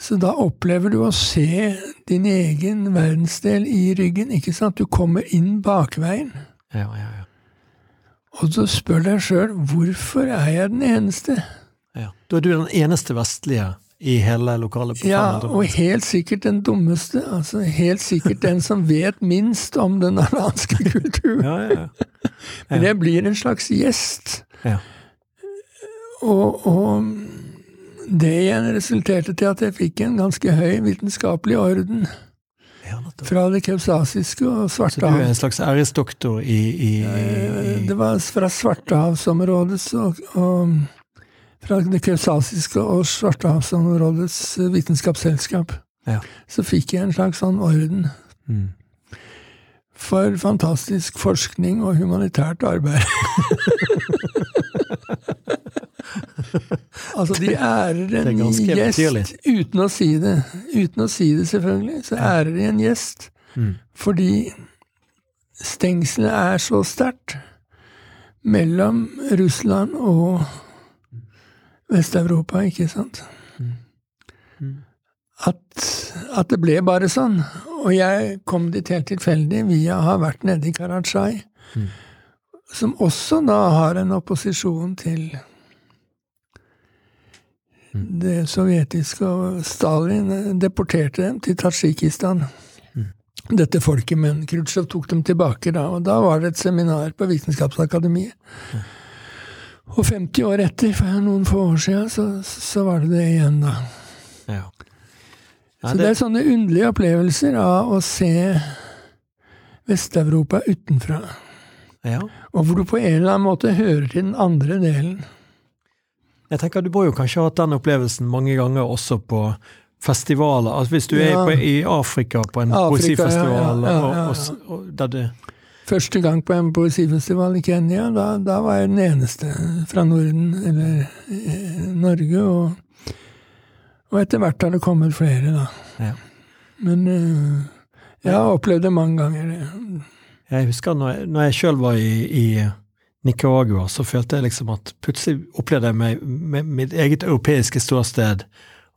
Så da opplever du å se din egen verdensdel i ryggen, ikke sant? Du kommer inn bakveien, Ja, ja, ja. og så spør deg sjøl hvorfor er jeg den eneste? ja. Da er du den eneste vestlige i hele lokalet Ja, og helt sikkert den dummeste. Altså helt sikkert den som vet minst om den alanske [LAUGHS] kulturen. Ja, ja, ja. Men jeg blir en slags gjest. Ja. Og, og det igjen resulterte til at jeg fikk en ganske høy vitenskapelig orden fra det kausasiske og Så du er en slags æresdoktor i, i, i, Det var fra Svartehavsområdet og, og fra det kausasiske og Svartehavsområdets vitenskapsselskap. Ja. Så fikk jeg en slags sånn orden mm. for fantastisk forskning og humanitært arbeid. [LAUGHS] altså, de ærer er en gjest uten å si det. Uten å si det, selvfølgelig, så ærer de en gjest. Mm. Fordi stengselet er så sterkt mellom Russland og Vest-Europa, ikke sant? Mm. At, at det ble bare sånn. Og jeg kom dit helt tilfeldig via å ha vært nede i Karachay, Mm. som også da har en opposisjon til Mm. det sovjetiske, og Stalin deporterte dem til Tadsjikistan. Mm. Dette folket, men Khrusjtsjov tok dem tilbake da, og da var det et seminar på Vitenskapsakademiet. Og 50 år etter, for noen få år siden, så, så var det det igjen, da. Ja. Ja, Så det er sånne underlige opplevelser av å se Vest-Europa utenfra. ja. Og hvor du på en eller annen måte hører til den andre delen. Jeg tenker Du må jo kanskje ha hatt den opplevelsen mange ganger også på festivaler. Altså Hvis du er på, i Afrika på en Afrika, poesifestival, ja, ja, ja, og- ja. Og, og, der Første gang på en poesifestival i Kenya, da, da var jeg den eneste fra Norden, eller eh, Norge, og, og etter hvert har det kommet flere, da. Ja. Men eh, jeg har opplevd det mange ganger. Jeg husker når jeg, når jeg sjøl var i, i Nicaragua, så følte jeg liksom at plutselig opplevde jeg meg med mitt eget europeiske ståsted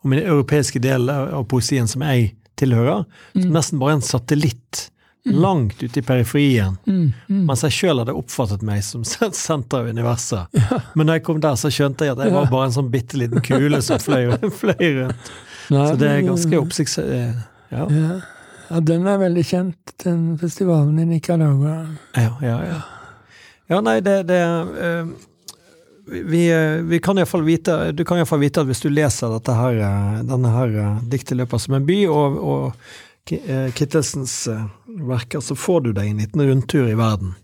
og min europeiske del av poesien som jeg tilhører, som nesten bare en satellitt langt ute i periferien. Mm, mm. Mens jeg sjøl hadde oppfattet meg som [LAUGHS] senter av universet. Men når jeg kom der, så skjønte jeg at jeg var bare en sånn bitte liten kule som fløy, [LAUGHS] fløy rundt. Nei, Så det er ganske oppsikts... eh, Ja, ja. ja, den er veldig kjent, den festivalen i Nicaragua. ja, ja. Ja, ja nei, det, det uh, vi, eh, vi kan iallfall vite Du kan iallfall vite at hvis du leser dette her, denne her diktet løper som en by, og, og Kittelsens eh, verker, så får du deg en liten rundtur i verden.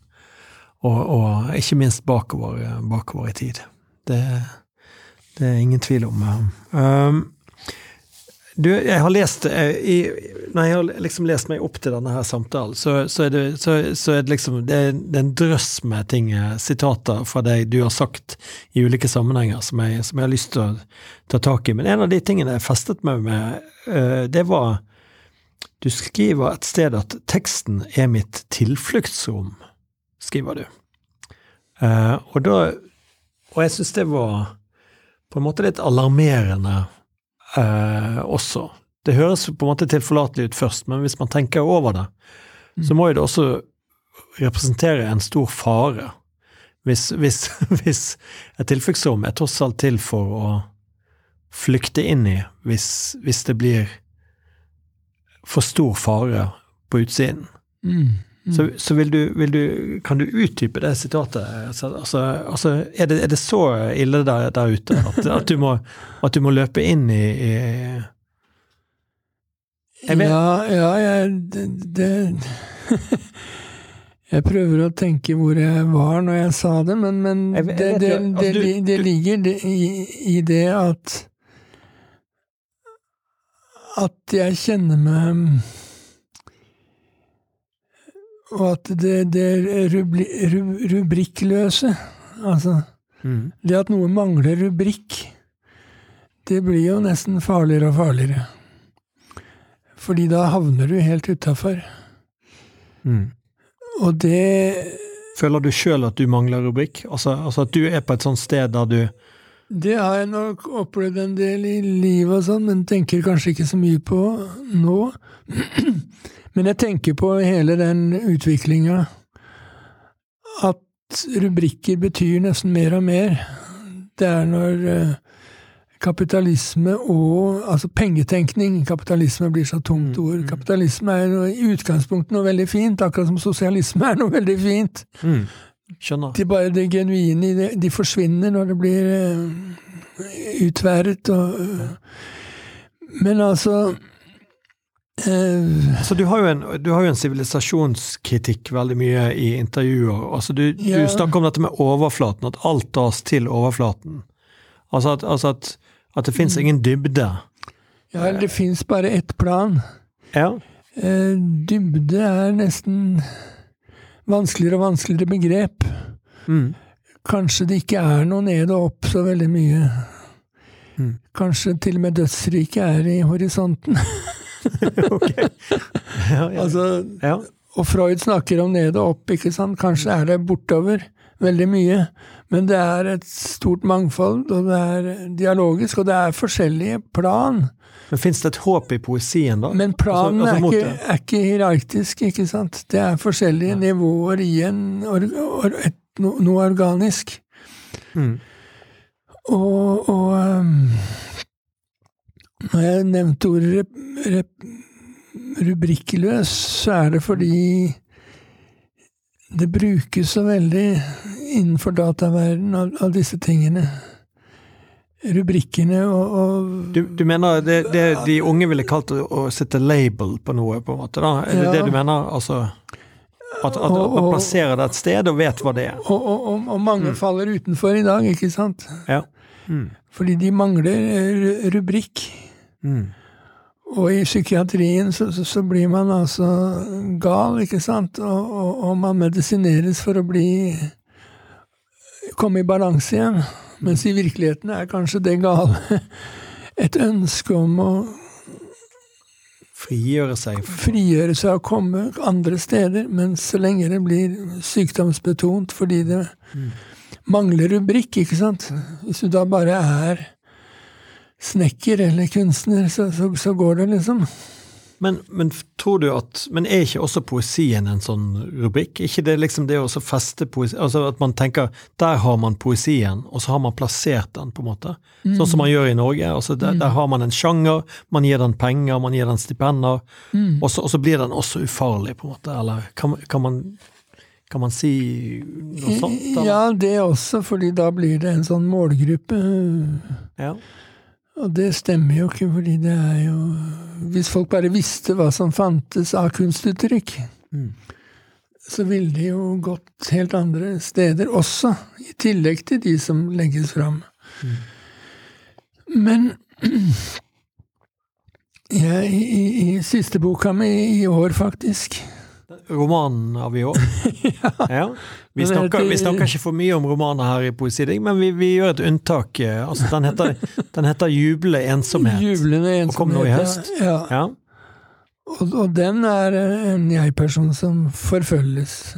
Og, og ikke minst bakover, eh, bakover i tid. Det, det er ingen tvil om. eh. Um, du, jeg har lest eh, i, Når jeg har liksom lest meg opp til denne her samtalen, så, så, er, det, så, så er det liksom det er, det er en drøss med ting, eh, sitater fra deg du har sagt i ulike sammenhenger, som jeg, som jeg har lyst til å ta tak i. Men en av de tingene jeg festet meg med, eh, det var Du skriver et sted at 'teksten er mitt tilfluktsrom', skriver du. Eh, og da Og jeg syns det var på en måte litt alarmerende eh, også. Det høres på en måte tilforlatelig ut først, men hvis man tenker over det, så må jo det også representere en stor fare. Hvis, hvis, [LAUGHS] hvis et tilfluktsrom er tross alt til for å flykte inn i hvis, hvis det blir for stor fare på utsiden. Mm. Så, så vil, du, vil, du, Kan du utdype det sitatet? Altså, altså, altså er, det, er, det, så ille der, der ute at, at, du må, at, du må, løpe inn i, i Ja, ja, jeg det, det [LAUGHS] Jeg prøver å tenke hvor jeg var når jeg sa det, men, men det, det, det, du, det, ligger i, i, det at At jeg kjenner meg Og at det, det rubli, rub, rubrikkløse Altså mm. Det at noe mangler rubrikk, det blir jo nesten farligere og farligere. Fordi da havner du helt utafor. Mm. Og det Føler du sjøl at du mangler rubrikk? Altså, altså, at du er på et sånt sted der du Det har jeg nok opplevd en del i livet og sånn, men tenker kanskje ikke så mye på nå. [CLEARS THROAT] Men jeg tenker på hele den utviklinga at rubrikker betyr nesten mer og mer. Det er når uh, kapitalisme og altså pengetenkning. Kapitalisme blir så tungt mm, ord. Mm. Kapitalisme er noe, i utgangspunktet noe veldig fint, akkurat som sosialisme er noe veldig fint. Mm. Skjønner. De, bare det genuine de, de forsvinner når det blir uh, utværet og uh, Men altså uh, altså, du har jo en sivilisasjonskritikk veldig mye i intervjuer. Altså, du, ja. du snakker om dette med overflaten, at alt tas til overflaten. Altså at, altså at at det fins mm. ingen dybde. Ja, det fins bare ett plan. Ja. Eh, dybde er nesten vanskeligere og vanskeligere begrep. Mm. Kanskje det ikke er noe ned og opp så veldig mye. Mm. Kanskje til og med dødsriket er i horisonten. [LAUGHS] ok. [LAUGHS] Ja, ja. Altså, ja. Og Freud snakker om ned og opp, ikke sant. Kanskje er det bortover veldig mye. Men det er et stort mangfold, og det er dialogisk, og det er forskjellige plan. Men Fins det et håp i poesien, da? Men planen altså, altså, er, ikke, er, ikke, hierarkisk, ikke sant. Det er forskjellige ja. nivåer i en, or, or, et, no, noe organisk. Mm. Og, og um, når jeg nevnte ordet rubrikkløs, så er det fordi det brukes så veldig innenfor dataverdenen av, av disse tingene. Rubrikkene og, og du, du, mener det, det, de unge ville kalt å, å sette label på noe, på en måte? da? Er det ja. det du mener? Altså at, at, og, man plasserer det et sted og vet hva det er? Og, og, og mange mm. faller utenfor i dag, ikke sant? Ja. Mm. Fordi de mangler rubrikk. Mm. Og i psykiatrien så, så, så, blir man altså gal, ikke sant, og, og, og, man medisineres for å bli komme i balanse igjen. Mens i virkeligheten er kanskje det gale [LAUGHS] et ønske om å Frigjøre seg? Frigjøre seg og komme andre steder, men så lenge det blir sykdomsbetont fordi det mm. mangler rubrikk, ikke sant. Hvis du da bare er snekker eller kunstner, så, så, så går det, liksom. Men, men, tror du at Men er ikke også poesien en sånn rubrikk? ikke det liksom det å feste poesi Altså at man tenker der har man poesien, og så har man plassert den, på en måte. Mm. Sånn som man gjør i Norge. altså der, mm. der, har man en sjanger, man gir den penger, man gir den stipender, mm. og, så, og, så, blir den også ufarlig, på en måte. Eller kan, kan man kan man si noe sånt? Eller? Ja, det også, fordi da blir det en sånn målgruppe. Ja. Og det stemmer jo ikke, fordi det er jo Hvis folk bare visste hva som fantes av kunstuttrykk, mm. så ville de jo gått helt andre steder også, i tillegg til de som legges fram. Mm. Men [CLEARS THROAT] ja, i, i, i, siste boka mi i år, faktisk, romanen av i år. [LAUGHS] ja. ja. Vi, snakker, vi, snakker, ikke for mye om romaner her i Poesidig, men vi, vi, gjør et unntak. Eh, altså, den, heter, [LAUGHS] den heter 'Jublende ensomhet', Jublende ensomhet og kom nå i høst. Ja. ja. Og, og, den er en jeg-person som forfølges.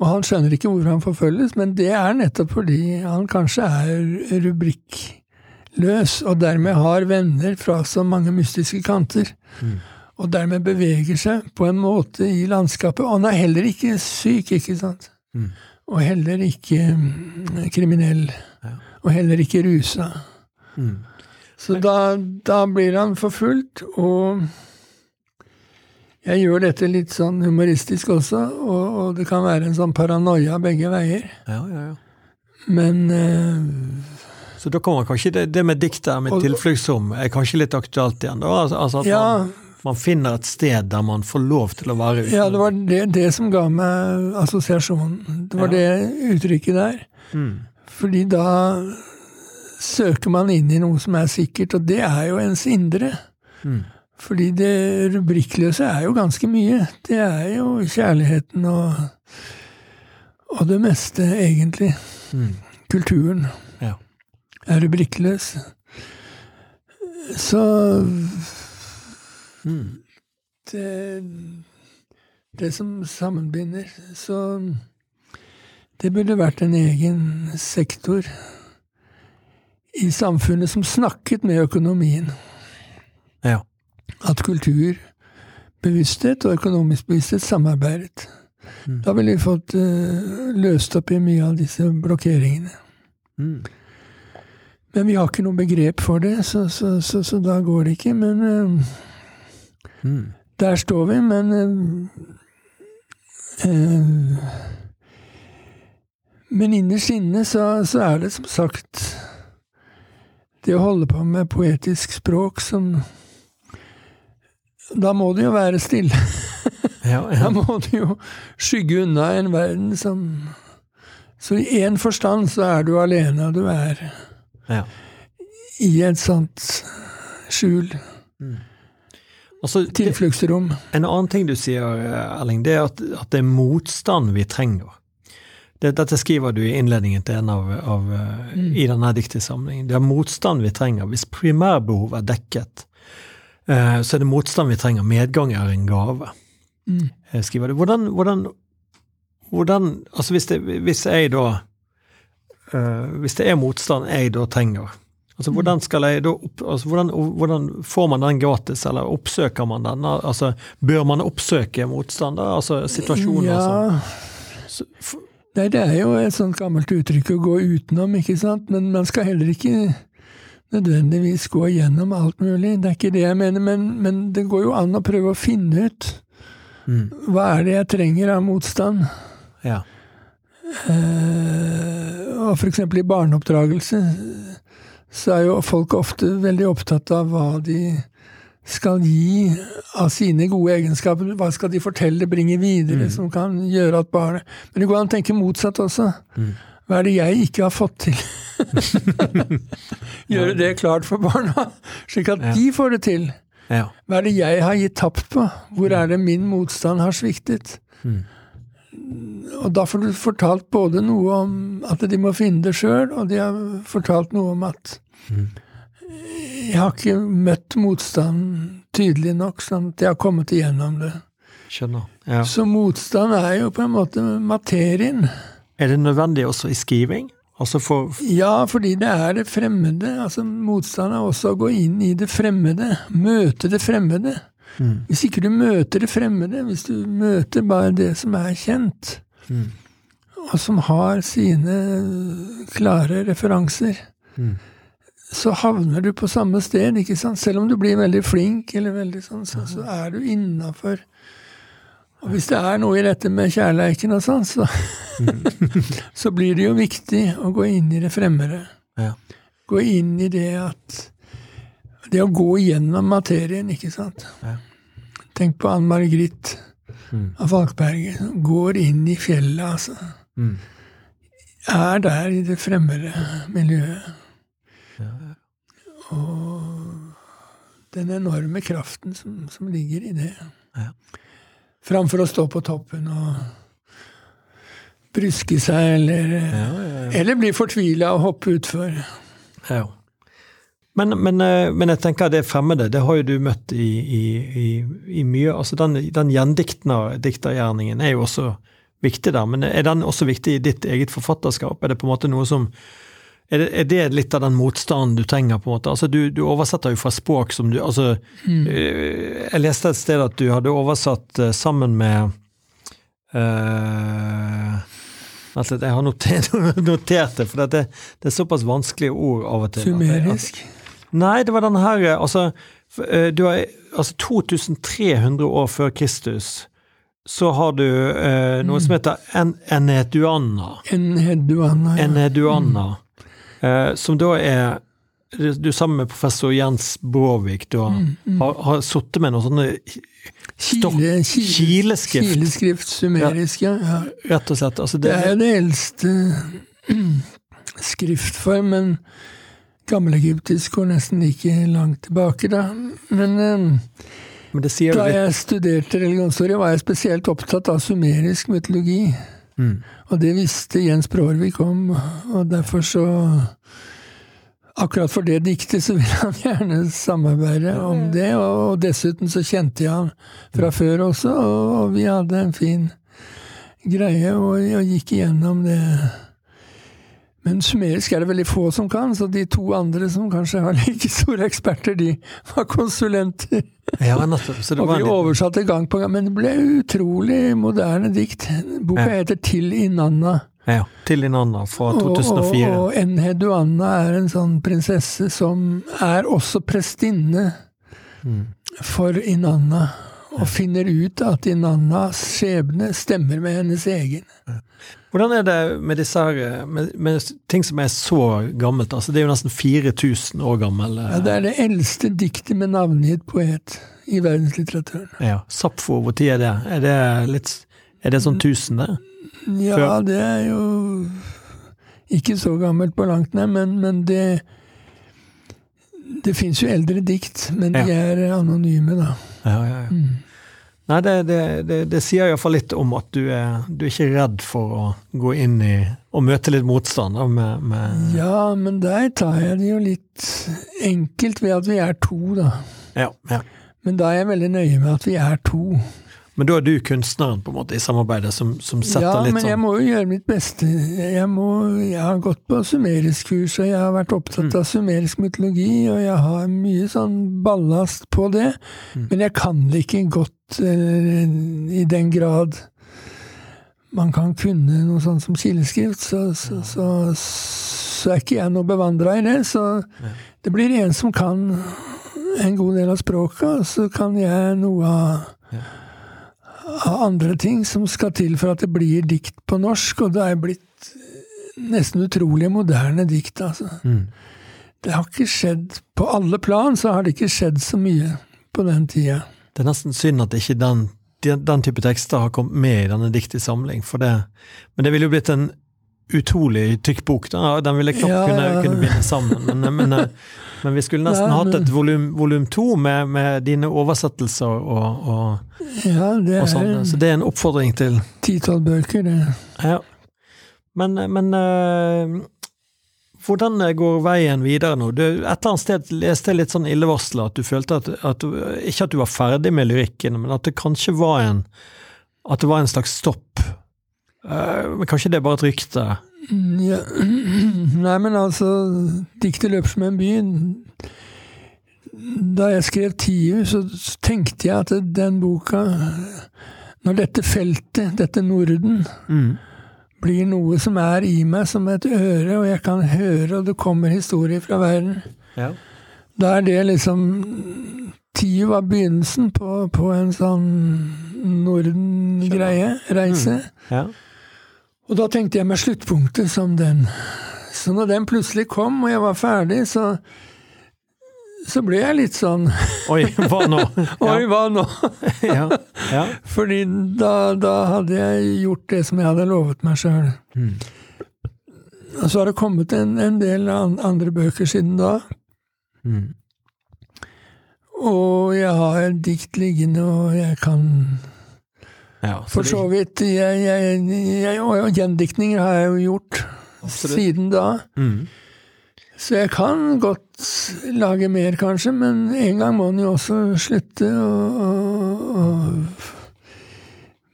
Og han skjønner ikke hvorfor han forfølges, men det er nettopp fordi han kanskje er rubrikkløs, og dermed har venner fra så mange mystiske kanter. Mm og dermed beveger seg på en måte i landskapet. Og han er heller ikke syk, ikke sant? Mm. Og heller ikke mm, kriminell. Ja. Og heller ikke rusa. Mm. Så da, da, blir han forfulgt, og Jeg gjør dette litt sånn humoristisk også, og, og det kan være en sånn paranoia begge veier. Ja, ja, ja. Men uh, Så da kommer kanskje det, det med dikter med tilfluktsrom er kanskje litt aktuelt igjen? da? Altså, altså at ja, man, man finner et sted der man får lov til å være uten ja, det var det, det som ga meg assosiasjonen. Det var Ja. det uttrykket der. Mm. Fordi da søker man inn i noe som er sikkert, og det er jo ens indre. Mm. Fordi det rubrikkløse er jo ganske mye. Det er jo kjærligheten og, og det meste, egentlig. Mm. Kulturen Ja. er rubrikkløs. Så Mm. det, det som sammenbinder Så det burde vært en egen sektor i samfunnet som snakket med økonomien. Ja. At kultur, bevissthet og økonomisk bevissthet samarbeidet. Mm. Da ville vi fått uh, løst opp i mye av disse blokkeringene. Mm. Men vi har ikke noe begrep for det, så, så, så, så da går det ikke. Men eh, Mm. Der står vi, men eh, eh, Men innerst inne så, så er det som sagt det å holde på med poetisk språk som Da må det jo være stille. [LAUGHS] Ja, Da må du jo skygge unna en verden som Så i én forstand så er du alene, og du er ja. i et sånt skjul. Altså, Tilfluktsrom. en annen ting du sier, Erling, det er at, at det er motstand vi trenger. Det, dette skriver du i innledningen til en av, av mm. i denne diktsamlingen. Det er motstand vi trenger. Hvis primærbehov er dekket, eh, så er det motstand vi trenger. Medgang er en gave. Mm. eh, skriver du. Hvordan, hvordan, hvordan Altså hvis, det, hvis jeg da eh, Hvis det er motstand jeg da trenger, altså hvordan opp, altså hvordan, hvordan får man den gratis, eller oppsøker man den? Altså Bør man oppsøke motstand, da? Altså situasjoner ja, som så, Nei, det er jo et sånt gammelt uttrykk å gå utenom, ikke sant, men man skal heller ikke nødvendigvis gå gjennom alt mulig. Det er ikke det jeg mener, men, men det går jo an å prøve å finne ut mm, hva er det jeg trenger av motstand. Ja. Eh, og eksempel i barneoppdragelse så er jo folk ofte veldig opptatt av hva de skal gi av sine gode egenskaper. Hva skal de fortelle, bringe videre, Mm. som kan gjøre at barnet Men det går an å tenke motsatt også. Mm. Hva er det jeg ikke har fått til? [LAUGHS] Gjøre det klart for barna, slik at Ja. de får det til. ja. Hva er det jeg har gitt tapt på? Hvor er det min motstand har sviktet? Mm. Og da får du fortalt både noe om at de må finne det sjøl, og de har fortalt noe om at Mm. jeg har ikke møtt motstanden tydelig nok, sånn at jeg har kommet igjennom det. Skjønner. Ja. Så motstand er jo på en måte materien. Er det nødvendig også i skriving? Altså for Ja, fordi det er det fremmede. Altså Motstand er også å gå inn i det fremmede. Møte det fremmede. Mm. Hvis ikke du møter det fremmede, hvis du møter bare det som er kjent, Mm. og som har sine klare referanser, Mm. så havner du på samme sted, ikke sant? Selv om du blir veldig flink, eller veldig sånn, så, så er du innafor. Og hvis det er noe i dette med kjærleiken og sånn, så, [LAUGHS] så blir det jo viktig å gå inn i det fremmede. Ja. Gå inn i det at Det å gå gjennom materien, ikke sant. Ja. Tenk på Ann Margrit Mm. av Falkberget, som går inn i fjellet, altså. Mm. Er der i det fremmede miljøet. Ja. Og den enorme kraften som, som ligger i det. Ja. Framfor å stå på toppen og bryske seg, eller, Ja, eller bli fortvila og hoppe utfor. Ja. Men, men, eh, men jeg tenker det fremmede, det har jo du møtt i, i, i, i mye. altså Den, den gjendiktergjerningen er jo også viktig der, men er den også viktig i ditt eget forfatterskap? Er det på en måte noe som er det, er det litt av den motstanden du trenger? på en måte? Altså Du, du oversetter jo fra språk som du altså mm. Jeg leste et sted at du hadde oversatt eh, sammen med uh, jeg har notert, [LAUGHS] notert det, for det, det er såpass vanskelige ord av og til. Sumerisk. Nei, det var den her eh, Altså, eh, du har, altså 2300 år før Kristus så har du eh, noe som heter en eneduanna. Eneduanna, ja. Eneduanna. Eh, som da er du, sammen med professor Jens Bråvik du har, har, har sittet med noen sånne stopp- Kile, kile, kileskrift. Kileskrift, sumerisk, ja. ja. Rett og slett. Altså Det det, er jo det eldste [CLEARS THROAT] skriftformen. Gammelegyptisk går nesten like langt tilbake, da. Men eh, men det sier da litt jeg studerte religionshistorie, var jeg spesielt opptatt av sumerisk mytologi. mm. Og det visste Jens Brårvik om, og derfor så Akkurat for det diktet så ville han [LAUGHS] gjerne samarbeide om det, og dessuten så kjente jeg han fra før også, og, og vi hadde en fin greie, og jeg gikk igjennom det. Men sumerisk er det veldig få som kan, så de to andre som kanskje var [LAUGHS] like store eksperter, de var konsulenter. Ja, nettopp. Så det Og vi oversatte gang på gang, men det ble utrolig moderne dikt. Boka Ja. heter Til Inanna. ja, til Inanna fra Og, 2004. og, og Enheduanna er en sånn prinsesse som er også prestinne Mm. for Inanna. Og finner ut at Inannas skjebne stemmer med hennes egen. Hvordan er det med disse med, med ting som er så gammelt? Altså, det er jo nesten 4000 år gammel. eh, Ja, det er det eldste diktet med navngitt poet i verdenslitteraturen. Ja. Sapfo, tid er det? Er det litt Er det sånn 1000, det? Ja, det er jo ikke så gammelt på langt nær, men, men det Det fins jo eldre dikt, men de er anonyme, da. Ja, ja, ja. Mm. Nei, det, det, det, det sier iallfall litt om at du er, du er ikke redd for å gå inn i og møte litt motstand da, med, med Ja, men der tar jeg det jo litt enkelt ved at vi er to, da. ja, ja. Men da er jeg veldig nøye med at vi er to. Men da er du kunstneren på en måte i samarbeidet som, som setter Ja, litt men jeg sånn må jo gjøre mitt beste. Jeg, må, jeg har gått på sumerisk kurs, og jeg har vært opptatt Mm. av sumerisk mytologi, og jeg har mye sånn ballast på det. Mm. Men jeg kan det ikke godt eller, i den grad man kan kunne noe sånt som kileskrift, så, så, så, så er ikke jeg noe bevandra i det. Så Ja. det blir en som kan en god del av språket, og så kan jeg noe av Ja. Andre ting som skal til for at det blir dikt på norsk, og det er blitt nesten utrolig moderne dikt, altså. mm. Det har ikke skjedd På alle plan så har det ikke skjedd så mye på den tida. Det er nesten synd at ikke den, den, type tekster har kommet med i denne diktsamling, for det Men det ville jo blitt en utrolig tykk bok. Da. Den ville knapt Ja, kunne, ja. kunne binde sammen. Men, men, men vi skulle nesten Nei, hatt et volum, to med, med dine oversettelser og, og, Ja, det og sånn. Så det er en oppfordring til ti-tolv bøker, det. Ja. Men, men eh, hvordan går veien videre nå? Du, et eller annet sted leste jeg litt sånn illevarsla at du følte at, at Ikke at du var ferdig med lyrikken, men at det kanskje var en At det var en slags stopp. Uh, men kanskje det er bare et rykte? Mm, Ja. [CLEARS THROAT] Nei, men altså, diktet 'Løp som en by. Da jeg skrev Tiu, så tenkte jeg at den boka Når dette feltet, dette Norden, Mm. blir noe som er i meg som et øre, og jeg kan høre, og det kommer historier fra verden Ja. Da er det liksom Tiu var begynnelsen på, på en sånn Norden-greie, reise. ja. Og da tenkte jeg meg sluttpunktet som den. Så når den plutselig kom, og jeg var ferdig, så, så ble jeg litt sånn [LAUGHS] Oi, hva nå? [LAUGHS] Oi, hva nå? Ja. ja. [LAUGHS] Fordi da, da hadde jeg gjort det som jeg hadde lovet meg sjøl. Mm. Og så har det kommet en, en del andre bøker siden da. Mm. Og jeg har et dikt liggende, og jeg kan ja. For så vidt jeg, jeg, jeg, Og gjendiktninger har jeg jo gjort Absolutt. siden da. Mm. Så jeg kan godt lage mer, kanskje, men en gang må den jo også slutte. Og, og, og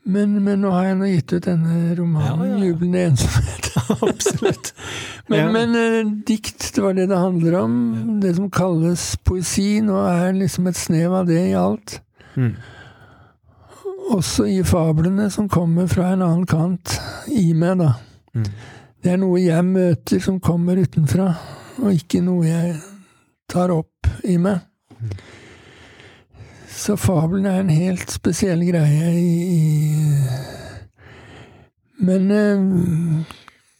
men, men nå har jeg nå gitt ut denne romanen, ja, ja. 'Jublende ensomhet'. [LAUGHS] Absolutt. Men, Ja. men eh, dikt, det var det det handler om. Det som kalles poesi. Nå er liksom et snev av det i alt. Mm. Også i fablene som kommer fra en annen kant i meg, da. Mm. Det er noe jeg møter som kommer utenfra, og ikke noe jeg tar opp i meg. Så fabelen er en helt spesiell greie i, i Men uh,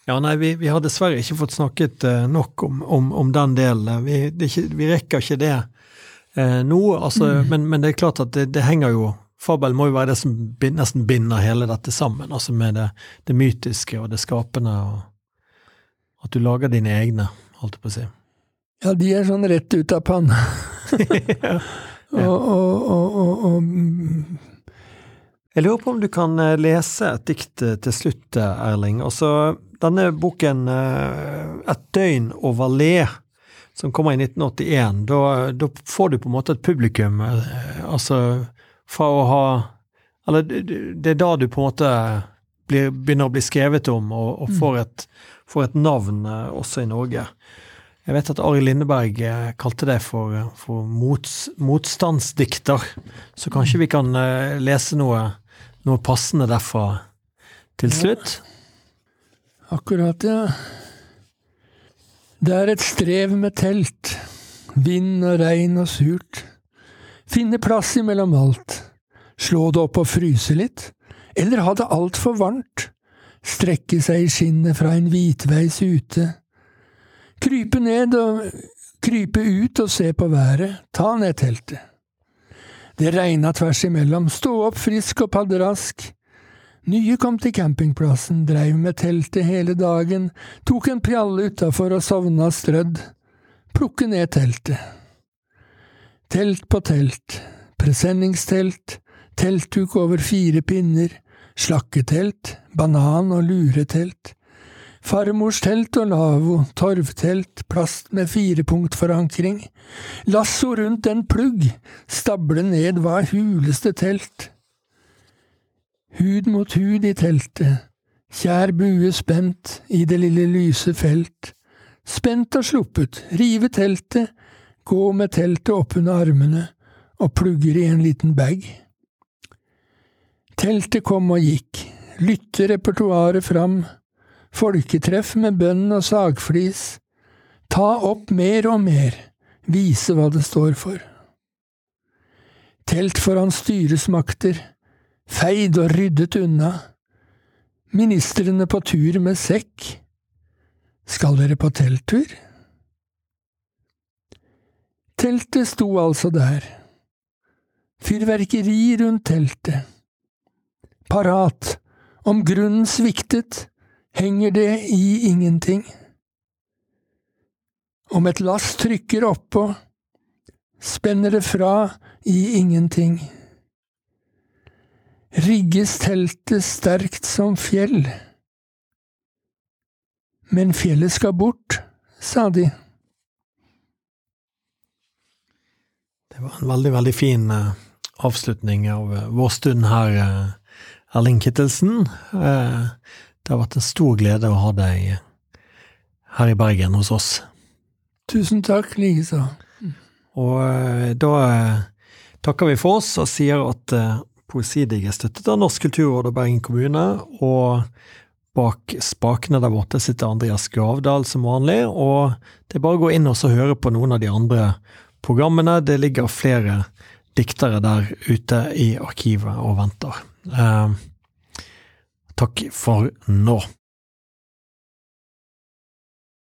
ja, nei, vi, vi, har dessverre ikke fått snakket uh, nok om, om, om, den delen. Vi, ikke, vi, rekker ikke det uh, nå, altså, mm. men, men, det er klart at det, det, henger jo Fabel må jo være det som nesten binder hele dette sammen, altså med det, det, mytiske og det skapende, og at du lager dine egne, holdt jeg på å si. Ja, de er sånn rett ut av panna. [LAUGHS] ja. og, og, og, og jeg lurer på om du kan eh, lese et dikt til slutt, Erling. Altså, denne boken eh, 'Et døgn over le', som kommer i 1981, da, da får du på en måte et publikum, eh, altså fra å ha Eller det er da du på en måte blir, begynner å bli skrevet om, og, og mm. får, et, får, et, navn eh, også i Norge. Jeg vet at Ari Lindeberg kalte det for, for mots, motstandsdikter, så kanskje vi kan lese noe, noe passende derfra til slutt? Akkurat, ja. Det er et strev med telt, vind og regn og surt. Finne plass imellom alt. Slå det opp og fryse litt, eller ha det altfor varmt. Strekke seg i skinnet fra en hvitveis ute. Krype ned og krype ut og se på været, ta ned teltet. Det regna tvers imellom, stå opp frisk og padderask. Nye kom til campingplassen, dreiv med teltet hele dagen, tok en pjalle utafor og sovna strødd. Plukke ned teltet. Telt på telt, presenningstelt, teltduk over fire pinner, slakketelt, banan- og luretelt, farmors telt og lavvo, torvtelt, plast med firepunktforankring, lasso rundt en plugg, stable ned hva huleste telt. Hud mot hud i teltet, kjær bue spent i det lille lyse felt, spent og sluppet, rive teltet, gå med teltet oppunder armene og plugger i en liten bag. Teltet kom og gikk, lytte repertoaret fram, folketreff med bønn og sagflis, ta opp mer og mer, vise hva det står for. Telt foran styresmakter, feid og ryddet unna. Ministrene på tur med sekk. Skal dere på telttur? Teltet sto altså der. Fyrverkeri rundt teltet. Parat. Om grunnen sviktet, henger det i ingenting. Om et lass trykker oppå, spenner det fra i ingenting rigges teltet sterkt som fjell. Men fjellet skal bort, sa de. Det var en veldig, veldig fin uh, avslutning av uh, vår stund her, uh, Erling Kittelsen. det har vært en stor glede å ha deg her i Bergen hos oss. Tusen takk, likeså. Og da takker vi for oss og sier at Poesidig er støttet av Norsk kulturråd og Bergen kommune, og bak spakene der borte sitter Andreas Gravdal som vanlig, og det er bare å gå inn og høre på noen av de andre programmene. Det ligger flere diktere der ute i arkivet og venter. Eh, takk for nå.